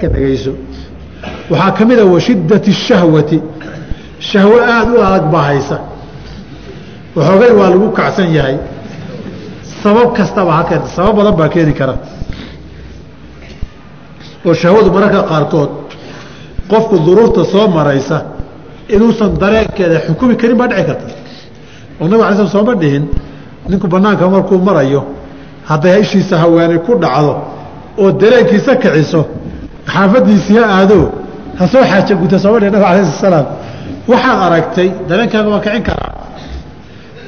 ka dhegayso waxaa ka mid a washiddati shahwati. Shahwo aada u adag baa haysa. Waxoogay waa lagu kacsan yahay. Sabab kastaba ha keenta sabab badan baa keeni kara. Oo shahwadu mararka qaarkood qofku duruurta soo maraysa inuusan dareenkeeda xukumi karin baa dhici karta. Oo nabig ala sl sooma dhihin ninku banaanka markuu marayo hadday ishiisa haweenay ku dhacdo oo dareenkiisa kiciso xaafadiisii ha aado ha soo xaaja guta sooma dhihin nabig ala salaam. Waxaad aragtay dareenkaaga waa kicin karaa.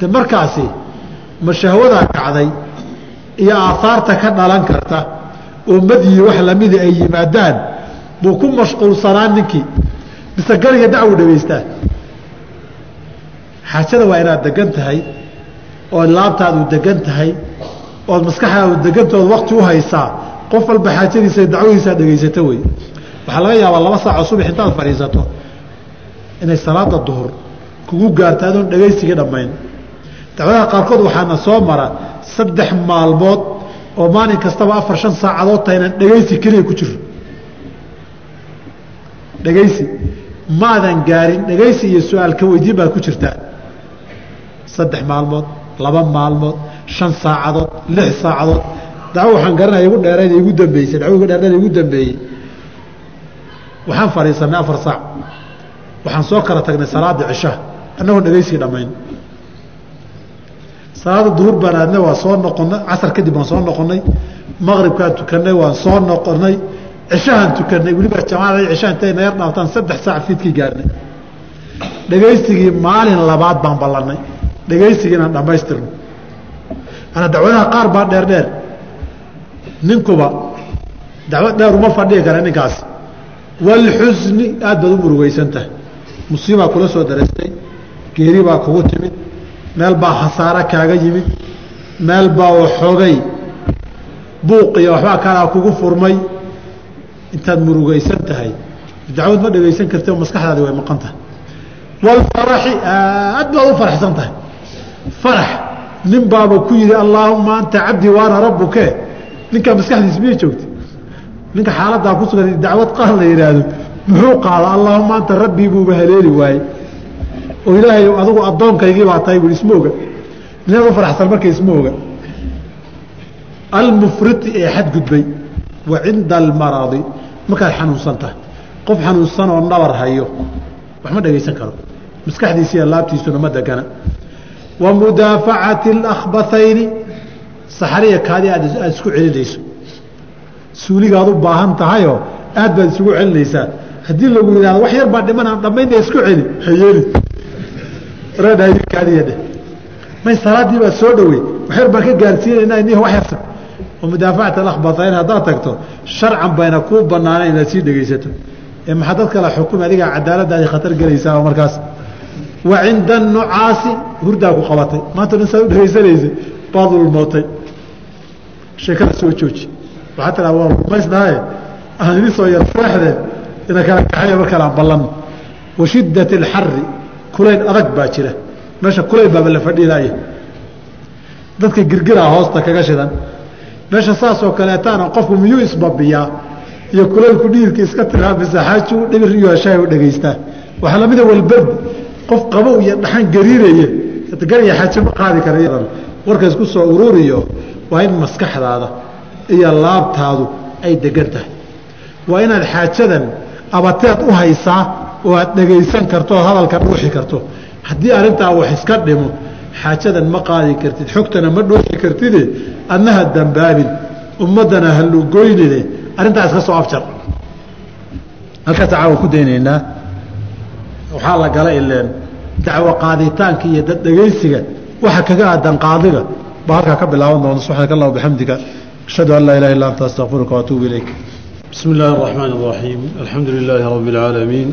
De markaasi ma shahwadaa kacday iyo aahaarta ka dhalan karta oo madyi wax lamida ay yimaadaan buu ku mashquulsanaa ninkii. Mise gariga dacwu dhegaystaa xaajada waa inaad degan tahay ood laabtaadu degan tahay ood maskaxdaadu degantood wakti u haysaa qof walba xaajadiisa dacwadiisaa dhegaysato wey. Waxaa laga yaabaa laba saaco subax intaad fadhiisato inay salaada duhur kugu gaarto adoon dhegaysigii dhammayn. Dacwadaha qaarkood waxaana soo mara saddex maalmood oo maalin kastaba afar shan saacadood taha dhegaysi keliya ku jiro dhegaysi. Maadan gaarin dhegaysi iyo su'aal ka weydiin baad ku jirtaa saddex maalmood laba maalmood shan saacadood lix saacadood dacwo waxaan garanaya igu dheerayda igu dambeysay. Dacwo igu dheerayda igu dambeeyey. Waxaan fadhiisanay afar saac. Waxaan soo kala tagnay salaada cisha annagoon dhegaysigii dhammayn. Salaada duhur baan aadna waa soo noqonay casar kadib waan soo noqonay maqribkaan tukanay waan soo noqonay cishahaan tukanay weliba jamaacada cishaha intay nayar dhaaftaan saddex saac fiidkii gaarnay. Dhegaysigii maalin labaad baan ballanay. Dhegaysigii inaan dhammaystirno. Ana dacwadaha qaar baa dheer dheer ninkuba dacwad dheer uma fadhihi kara ninkaas. Walxusni aad baad u murugaysan tahay musiibaa kula soo daraystay geeri baa kugu timid meel baa khasaare kaaga yimid meel baa waxoogay buuqiyo waxbaa kalaa kugu furmay. Intaad murugaysan tahay dacwad ma dhegaysan karti oo maskaxdaadi way maqan tahay. Walfaraxi aad baad u faraxsan tahay farax nin baaba ku yidhi allaahuma anta cabdii waana rabbuke ninkaa maskaxdiis miyay joogta. Ninka xaaladaa ku sugan dacwad qaal la yidhaahdo muxuu qaada? Allaahuma anta rabbii buuba haleeli waaye. Oo ilaahay adigu addoonkaygii baa tahay buui isma oga. U faraxsan marka isma almufriti ee xadgudbay wa cinda almaradi markaad xanuunsan tahay. Qof xanuunsan oo nabar hayo wax dhegaysan karo. Maskaxdiisiiyo laabtiisuna ma degana wa mudaafacati اlakhbathayni saxariya kaadi aad isku celinayso. Suuligaad u baahan tahayoo aad baad isugu celinaysaa. Haddii lagu yidhahdo wax yar baa dhiman aan dhammaynta isku celi hayeeli. Kaadiya dheh may salaadii baa soo dhowey wax yar baan ka gaarsiinayna ini wax yarta oo mudaafacat alakhbathayn haddaad tagto sharcan bayna kuu banaana inaad sii dhegaysato. Ee maxaa dad kala xukumi adigaa cadaaladaadi khatar gelaysaa markaas? Wa cinda anucaasi hurdaa ku qabatay. Maanta dhan saad u dhegaysanaysay baad ulmootay sheekada soo jooji. Waxaa tiraa waa rumaysnahaye aan idin soo yar seexdee ina kala kaxeeya mar kale aan ballanno wa shiddat alxari kulayl adag baa jira. Meesha kulayl baaba la fadhiilaya dadka girgiraa hoosta kaga shidan. Meesha saasoo kaleetaana qofku miyuu isbabiyaa? Iyo kulaylku dhiirka iska tiraa mise xaaji u dhibir iyo heshaay u dhegaystaa? Waxaa lamida walberd qof qabow iyo dhaxan gariiraya gar iyo ma qaadi kara warka isku soo ururiyo waa in maskaxdaada iyo laabtaadu ay degan tahay. Waa inaad xaajadan abateed u haysaa oo aad dhegaysan karto oo hadalka dhuuxi karto. Haddii arrintaa wax iska dhimo xaajadan ma qaadi kartid xogtana ma dhuuxi kartide adnaha dambaabin ummaddana halugoynine arrintaa iska soo afjar. Halkaas caawa ku daynaynaa. Waxaa la gala ileen dacwo qaaditaanka iyo dad dhegaysiga waxa kaga aadan baa halkaa ka bilaaban doonta subxaanaka allah bixamdika ashhadu an laa ilaha illa anta astaqfiruka waatuubu ilayk بسم الله الرحمن الرحيم الحمد لله رب العالمين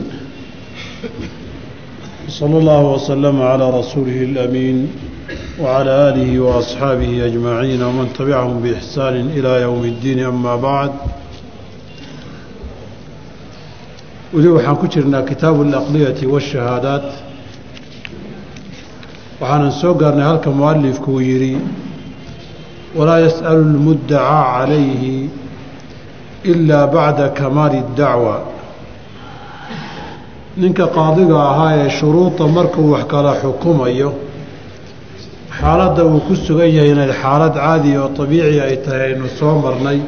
صلى الله وسلم على رسوله الأمين وعلى آله وأصحابه أجمعين ومن تبعهم بإحسان إلى يوم الدين أما بعد weli waxaan ku jirnaa kitaabu alaqliyati waashahaadaat waxaanan soo gaarnay halka mualifku uu yidhi walaa yas'alu lmuddacaa calayhi ilaa bacda kamaali dacwa ninka qaadiga ahaa ee shuruuda markuu wax kala xukumayo xaaladda uu ku sugan yahay inay xaalad caadi oo dabiici ay tahay aynu soo marnay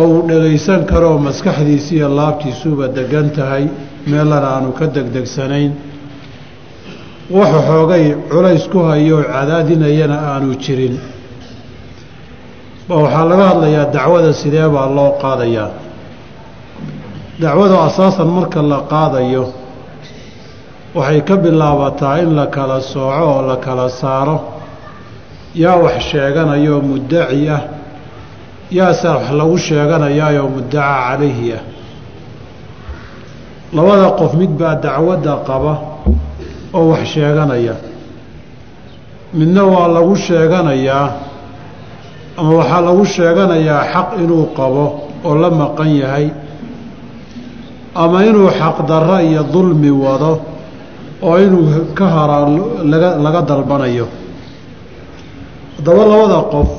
oo uu dhagaysan karo maskaxdiisi iyo laabtiisuba degan tahay meelana aanu ka degdegsanayn wuxu xoogay culays ku hayo oo cadaadinayana aanu jirin. Waxaa laga hadlayaa dacwada sidee baa loo qaadayaa. Dacwadu asaasan marka la qaadayo waxay ka bilaabataa in la kala sooco oo la kala saaro. Yaa wax sheeganayoo muddaci ah yaase wax lagu sheeganayaayoo muddaca calayhi ah. Labada qof mid baa dacwadda qaba oo wax sheeganaya. Midna waa lagu sheeganayaa ama waxaa lagu sheeganayaa xaq inuu qabo oo la maqan yahay ama inuu xaqdarro iyo dulmi wado oo inuu ka hara laga laga dalbanayo. Haddaba labada qof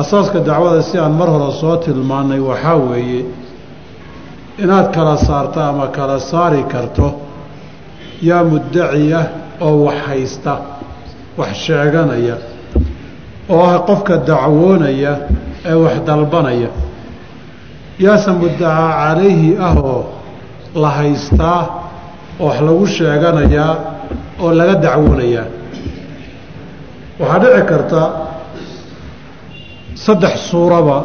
asaaska dacwada si aan mar hore soo tilmaannay waxaa weeye inaad kala saarto ama kala saari karto yaa muddaci ah oo wax haysta wax sheeganaya oo ah qofka dacwoonaya ee wax dalbanaya. Yaase muddacaa calayhi ah oo la haystaa oo wax lagu sheeganayaa oo laga dacwoonayaa waxaa dhici karta saddex suuraba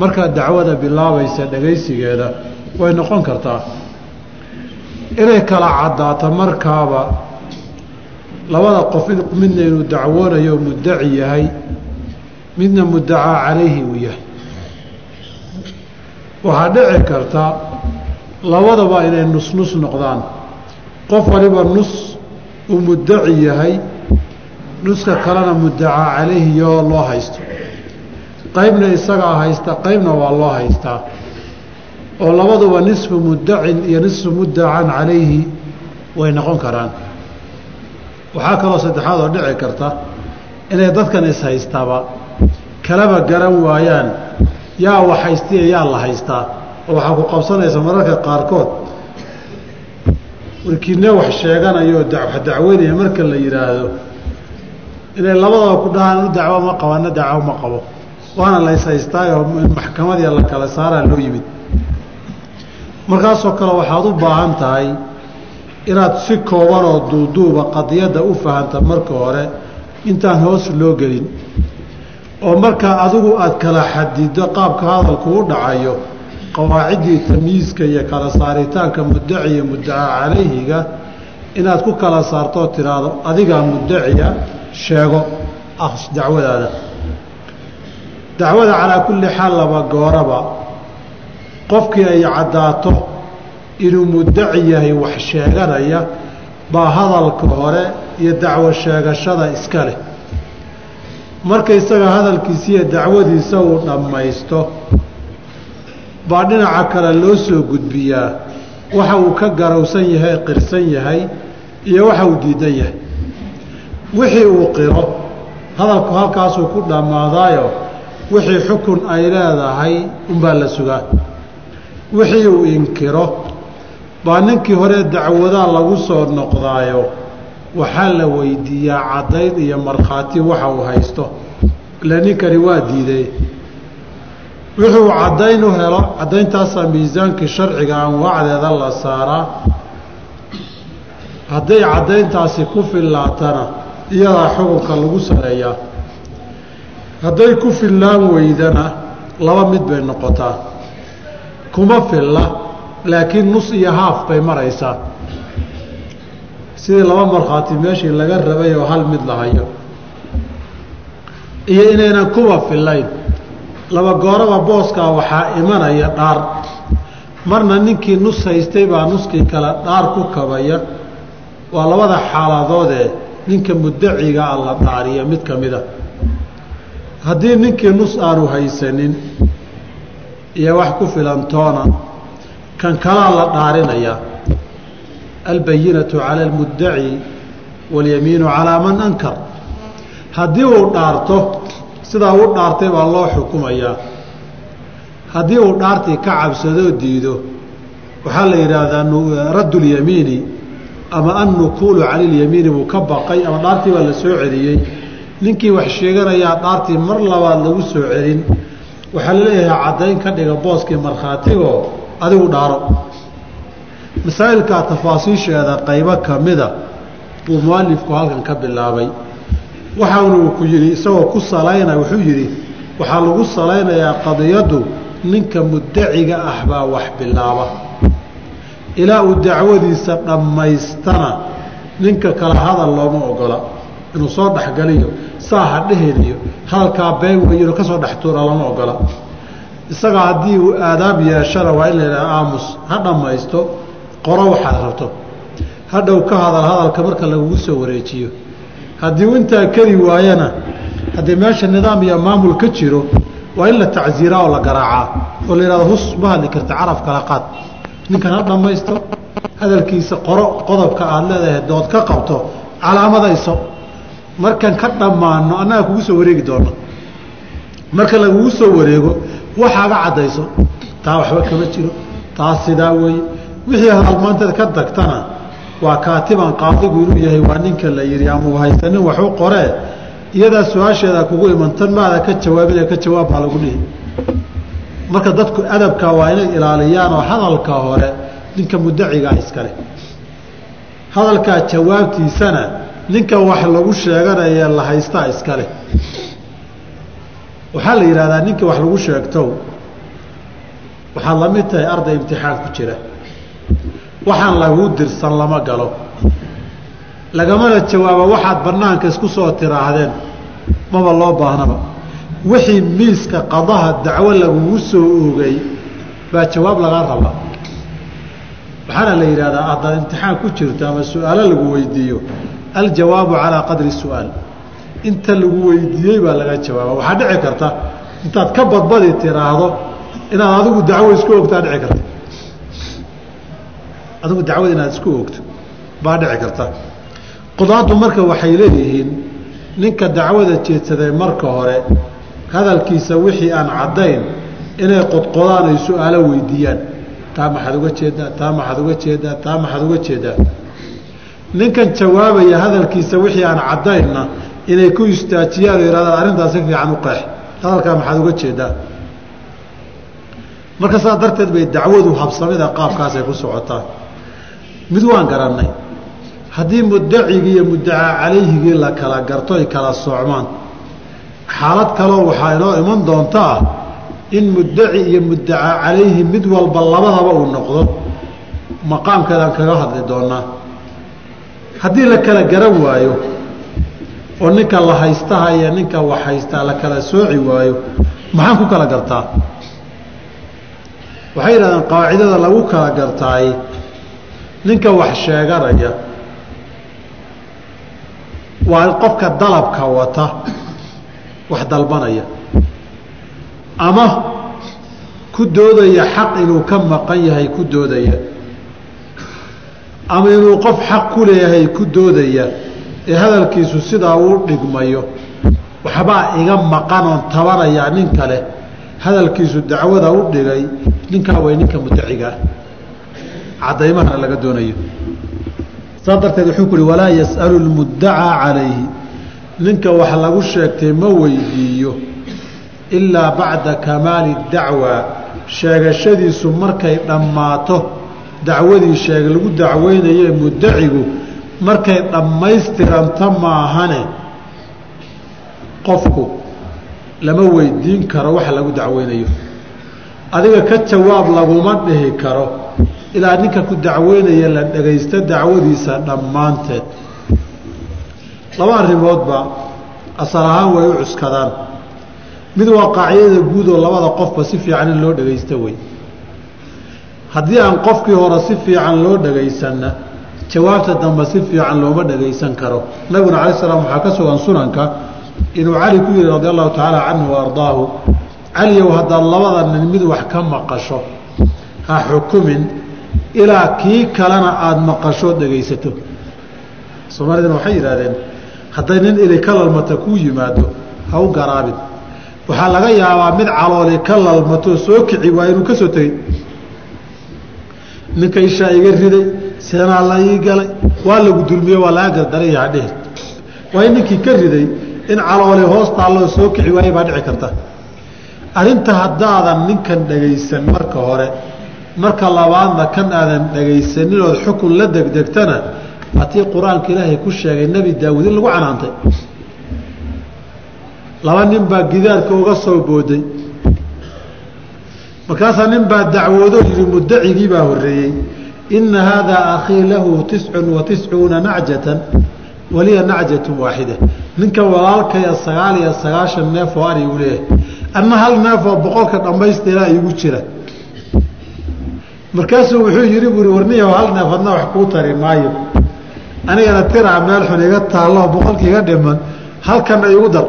markaad dacwada bilaabaysa dhagaysigeeda way noqon kartaa inay kala caddaato markaaba labada qof midna inuu dacwoonayo oo muddaci yahay midna muddacaa calayhi uu yahay. Waxaa dhici karta labadaba inay nus-nus noqdaan. Qof waliba nus uu muddaci yahay nuska kalena muddacaa calayhi yoo loo haysto. Qaybna isagaa haysta qaybna waa loo haystaa oo labaduba nisfu muddacin iyo nisfu muddacan calayhi way noqon karaan. Waxaa kaloo saddexaad oo dhici karta inay dadkan is-haystaba kalaba garan waayaan yaa wax haystiya yaa la haystaa oo waxaa ku qabsanaysa mararka qaarkood warkiine wax sheeganayo wax marka la yidhaahdo inay labadaba ku dhahaan u dacwo ma qabo na dacwo ma qabo. Waana la is-haystaayoo maxkamadii la kala saaraa loo yimid markaasoo kale waxaad u baahan tahay inaad si kooban oo duuduuba qadiyadda u fahanta marka hore intaan hoos loo gelin. oo markaa adigu aad kala xadido qaabka hadalku u dhacayo qawaaciddii tamyiiska iyo kala saaritaanka muddaci iyo calayhiga inaad ku kala saartoo tidhaahdo adigaa muddaciya sheego dacwadaada. Dacwada calaa kulli xaal laba gooraba qofkii ay caddaato inuu muddaci yahay wax sheeganaya baa hadalka hore iyo dacwo sheegashada iska leh. Marka isaga hadalkiisiiyo dacwadiisa uu dhammaysto baa dhinaca kale loo soo gudbiyaa. Waxa uu ka garowsan yahay qirsan yahay iyo waxa uu diidan yahay. Wixii uu qiro hadalku halkaasuu ku dhammaadaayo wixii xukun ay leedahay unbaa la sugaa wixii uu inkiro. Baa ninkii hore dacwadaa lagu soo noqdaayo waxaa la weydiiyaa caddayn iyo markhaati waxa uu haysto. Ila ninkani waa diiday wuxuu caddayn u helo caddayntaasaa miisaankii sharciga anwaacdeeda la saaraa. Hadday caddayntaasi ku fillaatana iyadaa xukunka lagu saleeyaa hadday ku fillaan weydana laba mid bay noqotaa kuma filla laakiin nus iyo haaf bay maraysaa. Sidii laba markhaati meeshii laga rabay oo hal mid la hayo. Iyo inaynan kuba fillayn. Laba gooraba booskaa waxaa imanaya dhaar. Marna ninkii nus haystay baa nuskii kale dhaar ku kabaya. Waa labada xaaladoodee ninka muddaciga a la dhaariya mid ka mida haddii ninkii nus aanu haysanin iyo wax ku filantoona kan kalaa la dhaarinayaa albayinatu cala almuddaci walyamiinu calaa man ankar. Haddii uu dhaarto sidaa u dhaartay baa loo xukumayaa haddii uu dhaartii ka cabsadoo diido waxaa la yidhaahdaa raddulyamiini ama annukuulu cani ilyamiini buu ka baqay ama dhaartii baa la soo celiyey. Ninkii wax sheeganayaa dhaartii mar labaad lagu soo celin waxaa la leeyahay caddayn ka dhiga booskii markhaatigoo adigu dhaaro. Masaa'ilkaa tafaasiisheeda qaybo ka mida buu mualifku halkan ka bilaabay. Waxaana uu ku yidhi isagoo ku salaynaya wuxuu yidhi waxaa lagu salaynayaa qadiyaddu ninka muddaciga ah baa wax bilaaba. Ilaa uu dacwadiisa dhammaystana ninka kala hadal looma ogola. Inuu soo dhexgaliyo saa ha dheheliyo hadalkaa been weyino ka soo dhex tuura lama ogola. Isaga haddii uu aadaab yeeshana waa in la yidhaha aamus ha dhammaysto qoro waxaad rabto. Hadhow ka hadal hadalka marka lagugu soo wareejiyo. Haddii intaa keli waayana haddii meesha nidaam iyo maamul ka jiro waa in la tacsiiraa oo la garaacaa oo la yidhahdo hus ma hadli karta caraf kala qaad. Ninkan ha dhammaysto hadalkiisa qoro qodobka aada leedahay dood ka qabto calaamadayso markan ka dhammaano annaga kugu soo wareegi doona marka lagugu soo wareego waxaaga caddayso taa waxba kama jiro taa sidaa weeye. Wixii hadalmaanteed ka tagtana waa kaatiban qaadigu inuu yahay waa ninka la yidhi ama u haysanin waxu qoree iyadaa su'aasheeda kugu iman tan maada ka jawaabin ka jawaab baa lagu dhihi. Marka dadku adabka waa inay ilaaliyaan oo hadalka hore ninka muddacigaa iskale hadalkaa jawaabtiisana ninka wax lagu sheeganaya la haystaa iskale waxaa la yidhahdaa ninka wax lagu sheegto waxaad la mid tahay arday imtixaan ku jira. Waxaan laguu dirsan lama galo. Lagamana jawaabo waxaad banaanka isku soo tiraahdeen maba loo baahnaba wixii miiska qadaha dacwo lagugu soo oogay baa jawaab lagaa rabaa. Waxaana la yidhahdaa haddaad imtixaan ku jirto ama su'aalo lagu weydiiyo aljawaabu calaa qadri su'aal. Inta lagu weydiiyey baa laga jawaaba waxaa dhici karta intaad ka badbadi tiraahdo inaad adigu dacwo isku ogtaa dhici karta. Adigu dacwada inaad isku ogto baa dhici karta. Qudaaddu marka waxay leeyihiin ninka dacwada jeedsaday marka hore hadalkiisa wixii aan caddayn inay qodqodaan ay su'aalo weydiiyaan. Taa maxaad uga jeedaa taa maxaad uga jeedaa taa maxaad uga jeedaa ninkan jawaabaya hadalkiisa wixii aan caddaynna inay ku istaajiyaan oo yidhahdaan arrintaas si fiican u qeex. Hadalkaa maxaad uga jeedaa? Marka saas darteed bay dacwadu habsamida qaabkaasay ku socotaa. Mid waan garannay. Haddii muddacigii iyo muddacaa calayhigii la kala garto ay kala socmaan xaalad kaloo waxaa inoo iman doontaa in muddaci iyo muddacaa calayhi mid walba labadaba uu noqdo. Maqaamkeedaan kaga hadli doonaa haddii la kala garan waayo oo ninka la haystaha iyo ninka wax haystaa la kala sooci waayo maxaan ku kala gartaa? Waxay yidhahdeen qaacidada lagu kala gartaay ninka wax sheeganaya waa qofka dalabka wata wax dalbanaya. Ama ku doodaya xaq inuu ka maqan yahay ku doodaya ama inuu qof xaq ku leeyahay ku doodaya ee hadalkiisu sidaa uu dhigmayo waxbaa iga maqan oon tabanayaa nin kale. Hadalkiisu dacwada u dhigay ninkaa way ninka muddacigaa cadaymahana laga doonayo. Saa darteed wuxuu ku uhi walaa yas'alu lmuddacaa calayhi. Ninka wax lagu sheegtay ma weydiiyo ilaa bacda kamaali dacwa. Sheegashadiisu markay dhammaato dacwadii sheeg lagu dacweynaye muddacigu markay dhammaystiranto maahane qofku lama weydiin karo waxa lagu dacweynayo. Adiga ka jawaab laguma dhihi karo ilaa ninka ku dacweynaya la dhagaysto dacwadiisa dhammaanteed. Laba arrimoodba asal ahaan way u cuskadaan. Mid waa qaacidada guud oo labada qofba si fiican in loo dhagaysto wey haddii aan qofkii hore si fiican loo dhagaysanna jawaabta dambe si fiican looma dhagaysan karo. Nabiguna cala slam waxaa ka sugan sunanka inuu cali ku yihi radi allahu tacaala canhu wa ardaahu caliyow haddaad labada nin mid wax ka maqasho ha xukumin ilaa kii kalena aada maqashood dhagaysato soomaalidana waxay yidhahdeen hadday nin ili ka lalmata kuu yimaado ha u garaabin. Waxaa laga yaabaa mid calooli ka lalmatoo soo kici waa inuu ka soo tegey ninka ishaa iga riday seenaa la ii galay waa lagu dulmiye waa laga gardaraya dhihi. Waa in ninkii ka riday in calooli hoos taalloo soo kici waaye baa dhici karta. Arrinta haddaadan ninkan dhagaysan marka hore marka labaadna kan aadan dhagaysanin ood xukun la degdegtana waatii qur'aanka ilaahay ku sheegay nebi daawuud in lagu canaantay. Laba nin baa gidaarka uga soo booday markaasaa nin baa dacwoodo yihi mudacigii baa horreeyey. Ina haadaa akhii lahu tiscun wa tiscuuna nacjatan waliya nacjatu waaxida ninka walaalkaya sagaal iyo sagaashan neef oo leeyahay anna hal neef boqolka dhammaystiraa igu jira. Markaasuu wuxuu yihi buuri warniyaho hal neef wax kuu tari maayo. Anigana tiraa meel xun iga taallo boqolka iga dhiman halkana igu dar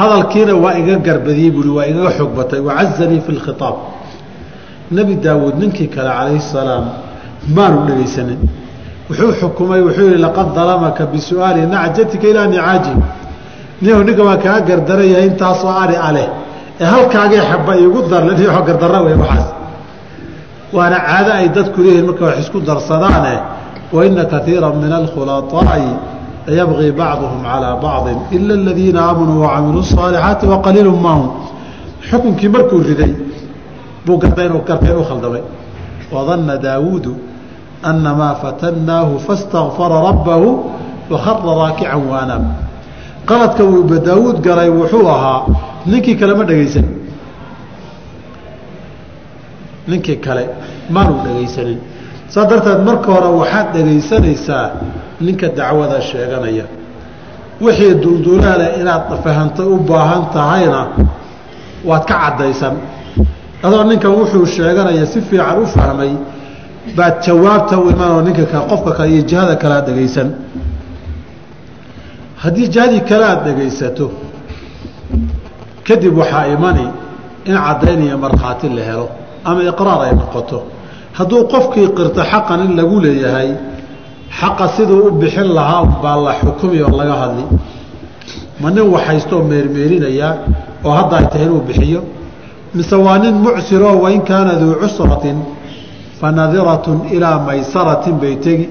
hadalkiina waa iga garbadiyey buui waa igaga xoog batay wacazanii fi lkhiaab nebi daawuud ninkii kale calayhi salaam maanu dhegaysanin. Wuxuu xukumay wuxuu yihi laqad dalamaka bisu'aali nacjatika ilaa nicaaji nihu ninka waa kaa gardaraya intaasoo ari aleh ee halkaagii xaba iigu darle ni gardara wey waxaas. Waana caado ay dadku leeyihiin marka wax isku darsadaane waina kaiira min alkhulaطaa'i layabغii bacduhum calىa bacضi ila aladiina aamanuu wacamiluu الصaalixaati waqaliilu ma hum xukunkii markuu riday buu gartay inuu gartay u khaldamay wadanna daawuudu anamaa fatannaahu faاstakfara rabbahu wakara raakican waanaam qaladka wuuba daawuud galay wuxuu ahaa ninkii kale ma dhegaysan ninkii kale maanu dhegaysanin saas darteed marka hore waxaad dhegaysanaysaa ninka dacwada sheeganaya. Wixii dulduleele inaad fahantay u baahan tahayna waad ka caddaysan. Adoo ninkan wuxuu sheeganaya si fiican u fahmay baad jawaabta u imanoo ninka kale qofka kale iyo jihada kale aad dhegaysan haddii jihadii kale dhegaysato kadib waxaa imani in caddayn iyo markhaati la helo ama iqraar ay noqoto. Hadduu qofkii qirto xaqan in lagu leeyahay xaqa siduu u bixin lahaa baa la xukumi oo laga hadli. Ma nin waxhaystoo meermeerinayaa oo hadda ay tahay inuu bixiyo? Mise waa nin mucsiroo wain kaana duu cusratin fa nadiratun ilaa maysaratin bay tegi.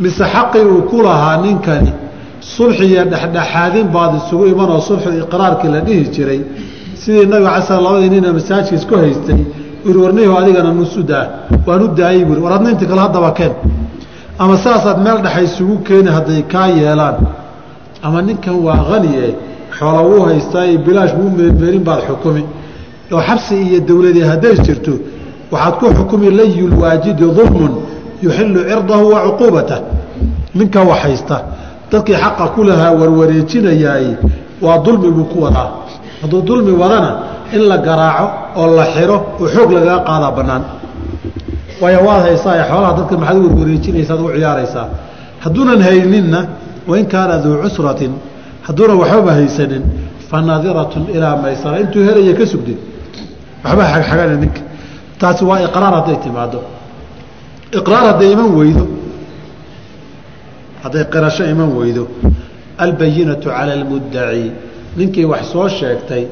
Mise xaqii uu ku lahaa ninkani sulxi iyo dhexdhexaadin baad isugu imanoo sulxu iqraarkii la dhihi jiray. Sidii nabiga ala sl labadii nina masaajka isku haystay uri warniho adigana nusudaa waan u daayey buuri war adna inta kale haddaba keen ama saasaad meel dhexa isugu keeni hadday kaa yeelaan. Ama ninkan waa haniye xoola wuu haystaayo bilaash wuu meermeerin baad xukumi. Oo xabsi iyo dowladii hadday jirto waxaad ku xukumi layulwaajidi dulmun yuxilu cirdahu wa cuquubatah ninka wax haysta. Dadkii xaqa ku lahaa warwareejinayaay waa dulmi buu ku wadaa. Hadduu dulmi wadana in la garaaco oo la xiro oo xoog lagaga qaadaa bannaan waayo waad haysaa ee xoolaha dadka maxaad u warwareejinaysaad u ciyaaraysaa. Hadduunan hayninna wain kaana duu cusratin hadduunan waxbaba haysanin fa naadiratun ilaa maysara. Intuu helaya ka sugdin waxba xagxagana ninka. Taasi waa iqraar hadday timaado iqraar hadday iman weydo. Hadday qirasho iman weydo. Albayinatu cala almuddaci. Ninkii wax soo sheegtay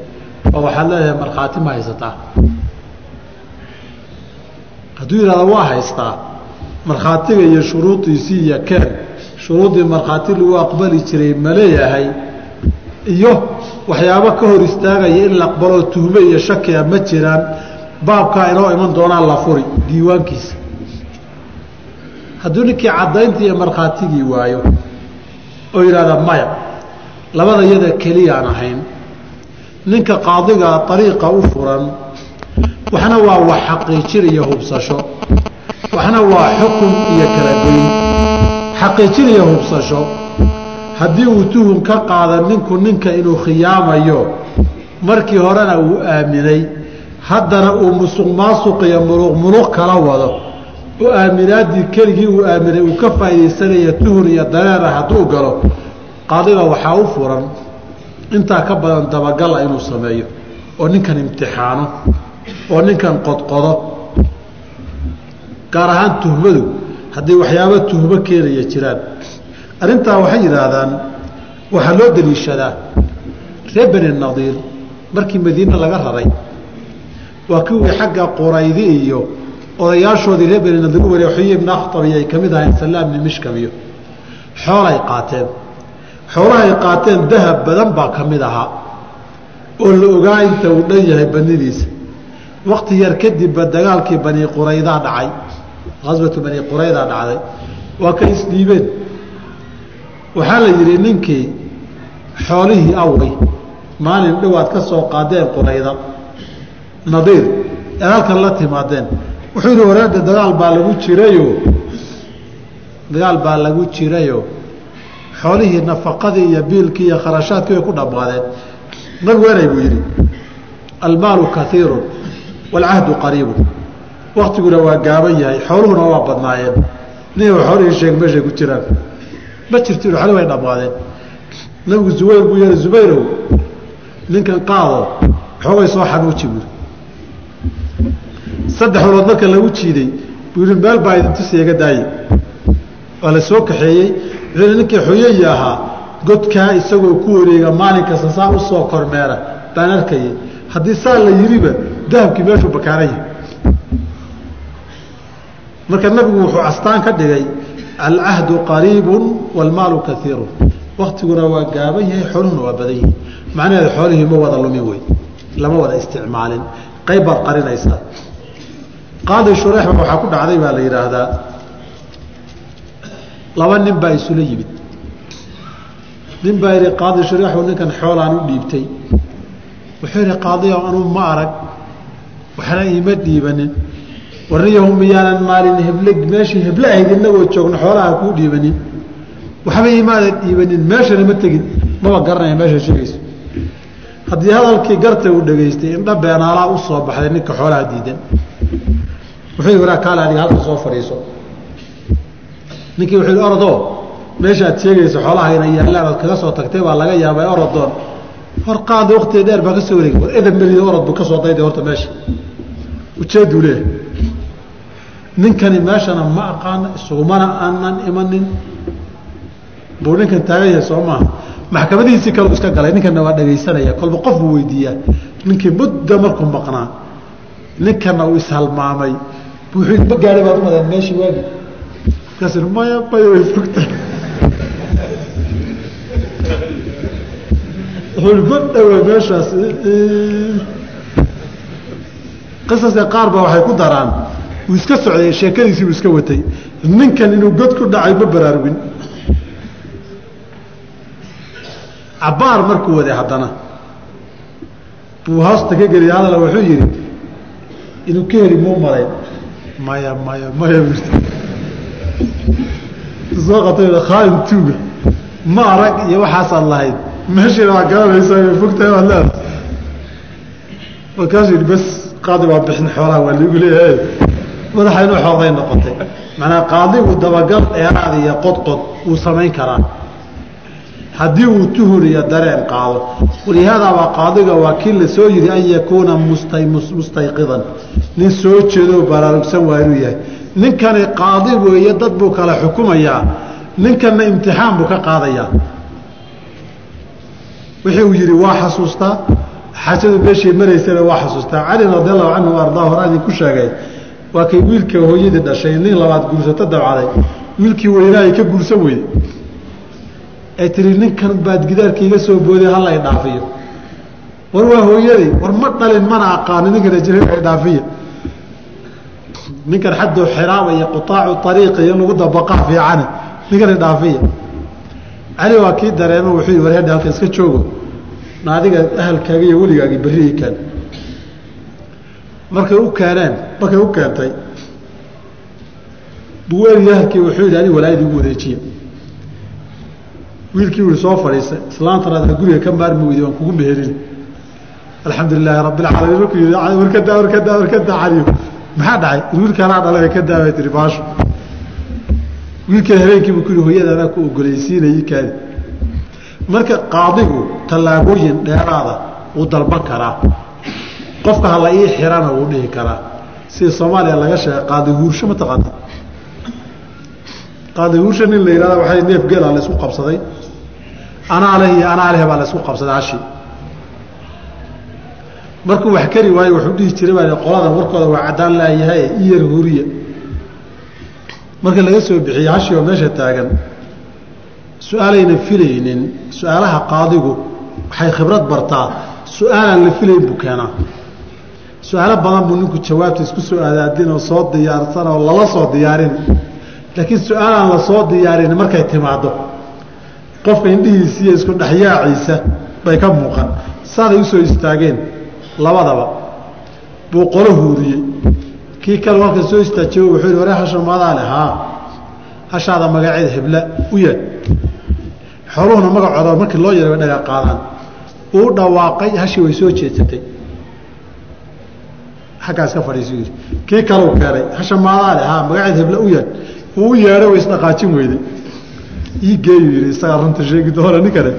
oo waxaad leedahay markhaati ma haysataa hadduu yidhahdo waa haystaa markhaatiga iyo shuruudiisii iyo keen shuruuddii markhaati lagu aqbali jiray ma leeyahay iyo waxyaabo ka hor istaagaya in la aqbaloo tuhme iyo shakiya ma jiraan baabkaa inoo iman doonaa la furi diiwaankiisa. Hadduu ninkii caddayntii iyo markhaatigii waayo oo yidhahda maya labada yada keliyaan ahayn ninka qaadigaa ariiqa u furan waxna waa wax xaqiijin iyo hubsasho. Waxna waa xukun iyo kala goyn xaqiijin iyo hubsasho. Haddii uu tuhun ka qaada ninku ninka inuu khiyaamayo markii horena uu aaminay. Haddana uu musuq maasuq iyo muluq muluq kala wado. Oo aaminaadii keligii uu aaminay uu ka faa'iidaysanaya tuhun iyo dareera hadduu galo qaadiga waxaa u furan intaa ka badan dabagala inuu sameeyo oo ninkan imtixaano oo ninkan qodqodo gaar ahaan tuhmadu haddii waxyaabo tuhmo keenaya jiraan. Arrintaa waxay yidhaahdaan waxaa loo daliishadaa reer beni nadiir markii madiine laga raray. Waa kuwii xagga quraydi iyo odayaashoodii reer beni nadiir u wariya xuye ibn akhtab iyo ay ka mid ahayn salaam ibni mishkam iyo xoolay qaateen. Xoolahay qaateen dahab badan baa ka mid ahaa oo la ogaa inta uu dhan yahay banidiisa wakti yar kadibba dagaalkii bani quraydaa dhacay. Aswatu bani quraydaa dhacday. Waa ka isdhiibeen. Waxaa la yidhi ninkii xoolihii awey maalin dhowaad ka soo qaadeen qurayda nadiir eed halkan la timaadeen. Wuxuu yidhi wareerda dagaal baa lagu jirayo. Dagaal baa lagu jirayo. Xoolihii nafaqadii iyo biilkii iyo kharashaadkii way ku dhammaadeen. Nabigu eray buu yidhi almaalu kaiiru waalcahdu qariibu waktiguna waa gaaban yahay xooluhuna waa badnaayeen nin xoolihii sheeg meeshay ku jiraan ma jirto xooli way dhammaadeen nabigu zubayr buu yihi zubayrow ninkan qaado xoogay soo xanuuji buuri saddex walood marka lagu jiiday buu yihi meel baa idin tusiya ga daaye waa la soo kaxeeyey wuxuu ninkii xoyeyi ahaa godkaa isagoo ku wareega maalin kasta saa u soo kormeera baan arkayay haddii saa la yidhiba dahabkii meeshuu bakaaran yahay. Marka nabigu wuxuu astaan ka dhigay alcahdu qariibun waalmaalu kaiirun waktiguna waa gaaban yahay xooluhuna waa badan yihiin macnaheeda xoolihii ma wada lumin wey lama wada isticmaalin. Qayb baad qarinaysaa qaadi shureexba waxaa ku dhacday baa la yidhaahdaa laba nin baa isula yimid. Nin baa yidhi qaadi shureexu ninkan xoolaan u dhiibtay. Wuxuu yidhi qaadiyo anuu ma arag waxna iima dhiibanin. Warniyahu miyaanan maalin heble meeshii heble ahayd inagoo joogno xoolaha kuu dhiibanin. Waxba imaadan dhiibanin meeshana ma tegin. Maba garanaya meesha sheegayso. Haddii hadalkii garta uu dhegaystay indha beenaalaa u baxday ninka xoolaha diidan. Wuxuu waraa kaale adiga halka soo fadhiiso. Ninkii wuxuu yidhi orodoo meeshaad sheegayso xoolaha ina yaallaan ood kaga soo tagtay baa laga yaabay orodoon hor qaadi waktiga dheer baa ka soo wareegay war edab orod buu ka soo dayday horta meesha ujeeduu leeyahay ninkani meeshana ma aqaano isugumana aanan imanin. Buu ninkan taagan yahay soo maaha maxkamadihiisii kaleu iska galay ninkanna waa dhegaysanaya kolba qof buu weydiiyaa. Ninkii muddo markuu maqnaa ninkanna uu ishalmaamay. Wuxuu ma gaadhay baad umadeen meeshii waagi. Markaas maya maya way fogta wuxuu ma dhawa meeshaas qisaska qaar ba waxay ku daraan. Uu iska socday sheekadiisii uu iska watay. Ninkan inuu god ku dhacay ma baraarugin. Cabbaar markuu waday haddana buu hoosta ka geliya hadal wuxuu yidhi inuu ka heli muu malayn maya maya maya soo qatay khaain tuuga ma arag iyo waxaasaad lahayd meeshiina waa garanaysaa fogtahay waad leedahay markaasuu yidhi bas qaadi waa bixin xoolaha waa liigu leeyahay. Madaxa inuu xooday noqotay. Macnaa qaadigu dabagal dheeraad iyo qodqod wuu samayn karaa. Haddii uu tuhur iyo dareen qaado. Walihaadaabaa qaadiga waa kii la soo yidhi an yakuuna mustayqidan. Nin soo jeedoo baraarugsan waa inuu yahay. Ninkani qaadi weeye dad buu kala xukumayaa. Ninkanna imtixaan buu ka qaadayaa. Wixii uu yidhi waa xasuustaa xajadu meeshii maraysana waa xasuustaa. Cali radi allahu canhu ardaa horaa idinku sheegay waa kay wiilka hooyadii dhashay nin labaad guursato dabcaday. Wiilkii weynaa ay ka guursan weyday. Ay tihi ninkan baad gidaarka soo booday hala y dhaafiyo. War waa hooyaday war ma dhalin mana aqaano ninkan ajira dhaafiya. Ninkan xaddu xiraaba iyo qutaacu ariiqi iyo lagu dabaqaa fiicane ninkan dhaafiya. Cali waa kii dareemo wuxuu yii war hedha halka iska joogo adiga ahalkaaga iyo weligaagi berri ii keen markay u keeneen markay u keentay buu erigi ahalkii wuxuu yidhi anig walaayada igu wareejiya. Wiilkii ui soo fadhiistay islaantan aad guriga ka maarmi weyday waan kugu meherin. Alxamdu lilaahi rabbi alcaalamiin markuu yii warkadaa warkadaa warkadaa caliyo maxaa dhacay? Wiilkaanaa dhalay ka daabay tihi baasho wiilkan habeenkiibu ku yihi hooyada anaa ku ogolaysiinayay kaadi marka qaadigu tallaabooyin dheeraada wuu dalban karaa qofka hala ii xirana wuu dhihi karaa. Sida soomaaliya laga sheegay qaadi huursho ma taqaanta qaadi huursho nin la yihahda waxay neef geela la qabsaday. Anaa leh iyo anaa leh baa la qabsaday hashi markuu wax kari waayo wuxuu dhihi jiray baa qoladan warkooda waa caddaan laayahay iyar huriya marka laga soo bixiyey hashi oo meesha taagan su'aalayna filaynin su'aalaha qaadigu waxay khibrad bartaa su'aalaan la filayn buu keenaa. Su'aalo badan buu ninku jawaabta isku soo aadaadin oo soo diyaarsan oo lala soo diyaarin. Laakiin su'aalaan la soo diyaarin markay timaado qofka indhihiisiiyo isku dhexyaaciisa bay ka muuqan. Saaday u soo istaageen labadaba. Buu qolo huuriyey. Kii kale halka soo istaajiyo wuxuu yihi ware hasha maadaa leh haa. Hashaada magaceeda hebla u yaad xooluhuna magacooda markii loo yaray way dhaga qaadaan uu dhawaaqay hashii way soo jeedsatay aggaas ka fadhiisu yidhi kii kalau keenay? Hasha maadaa leh haa magaceed hebla u yaad uu yeedhay way isdhaqaajin weyday ii geeyu yidhi isagaa runta sheegi doona ninkane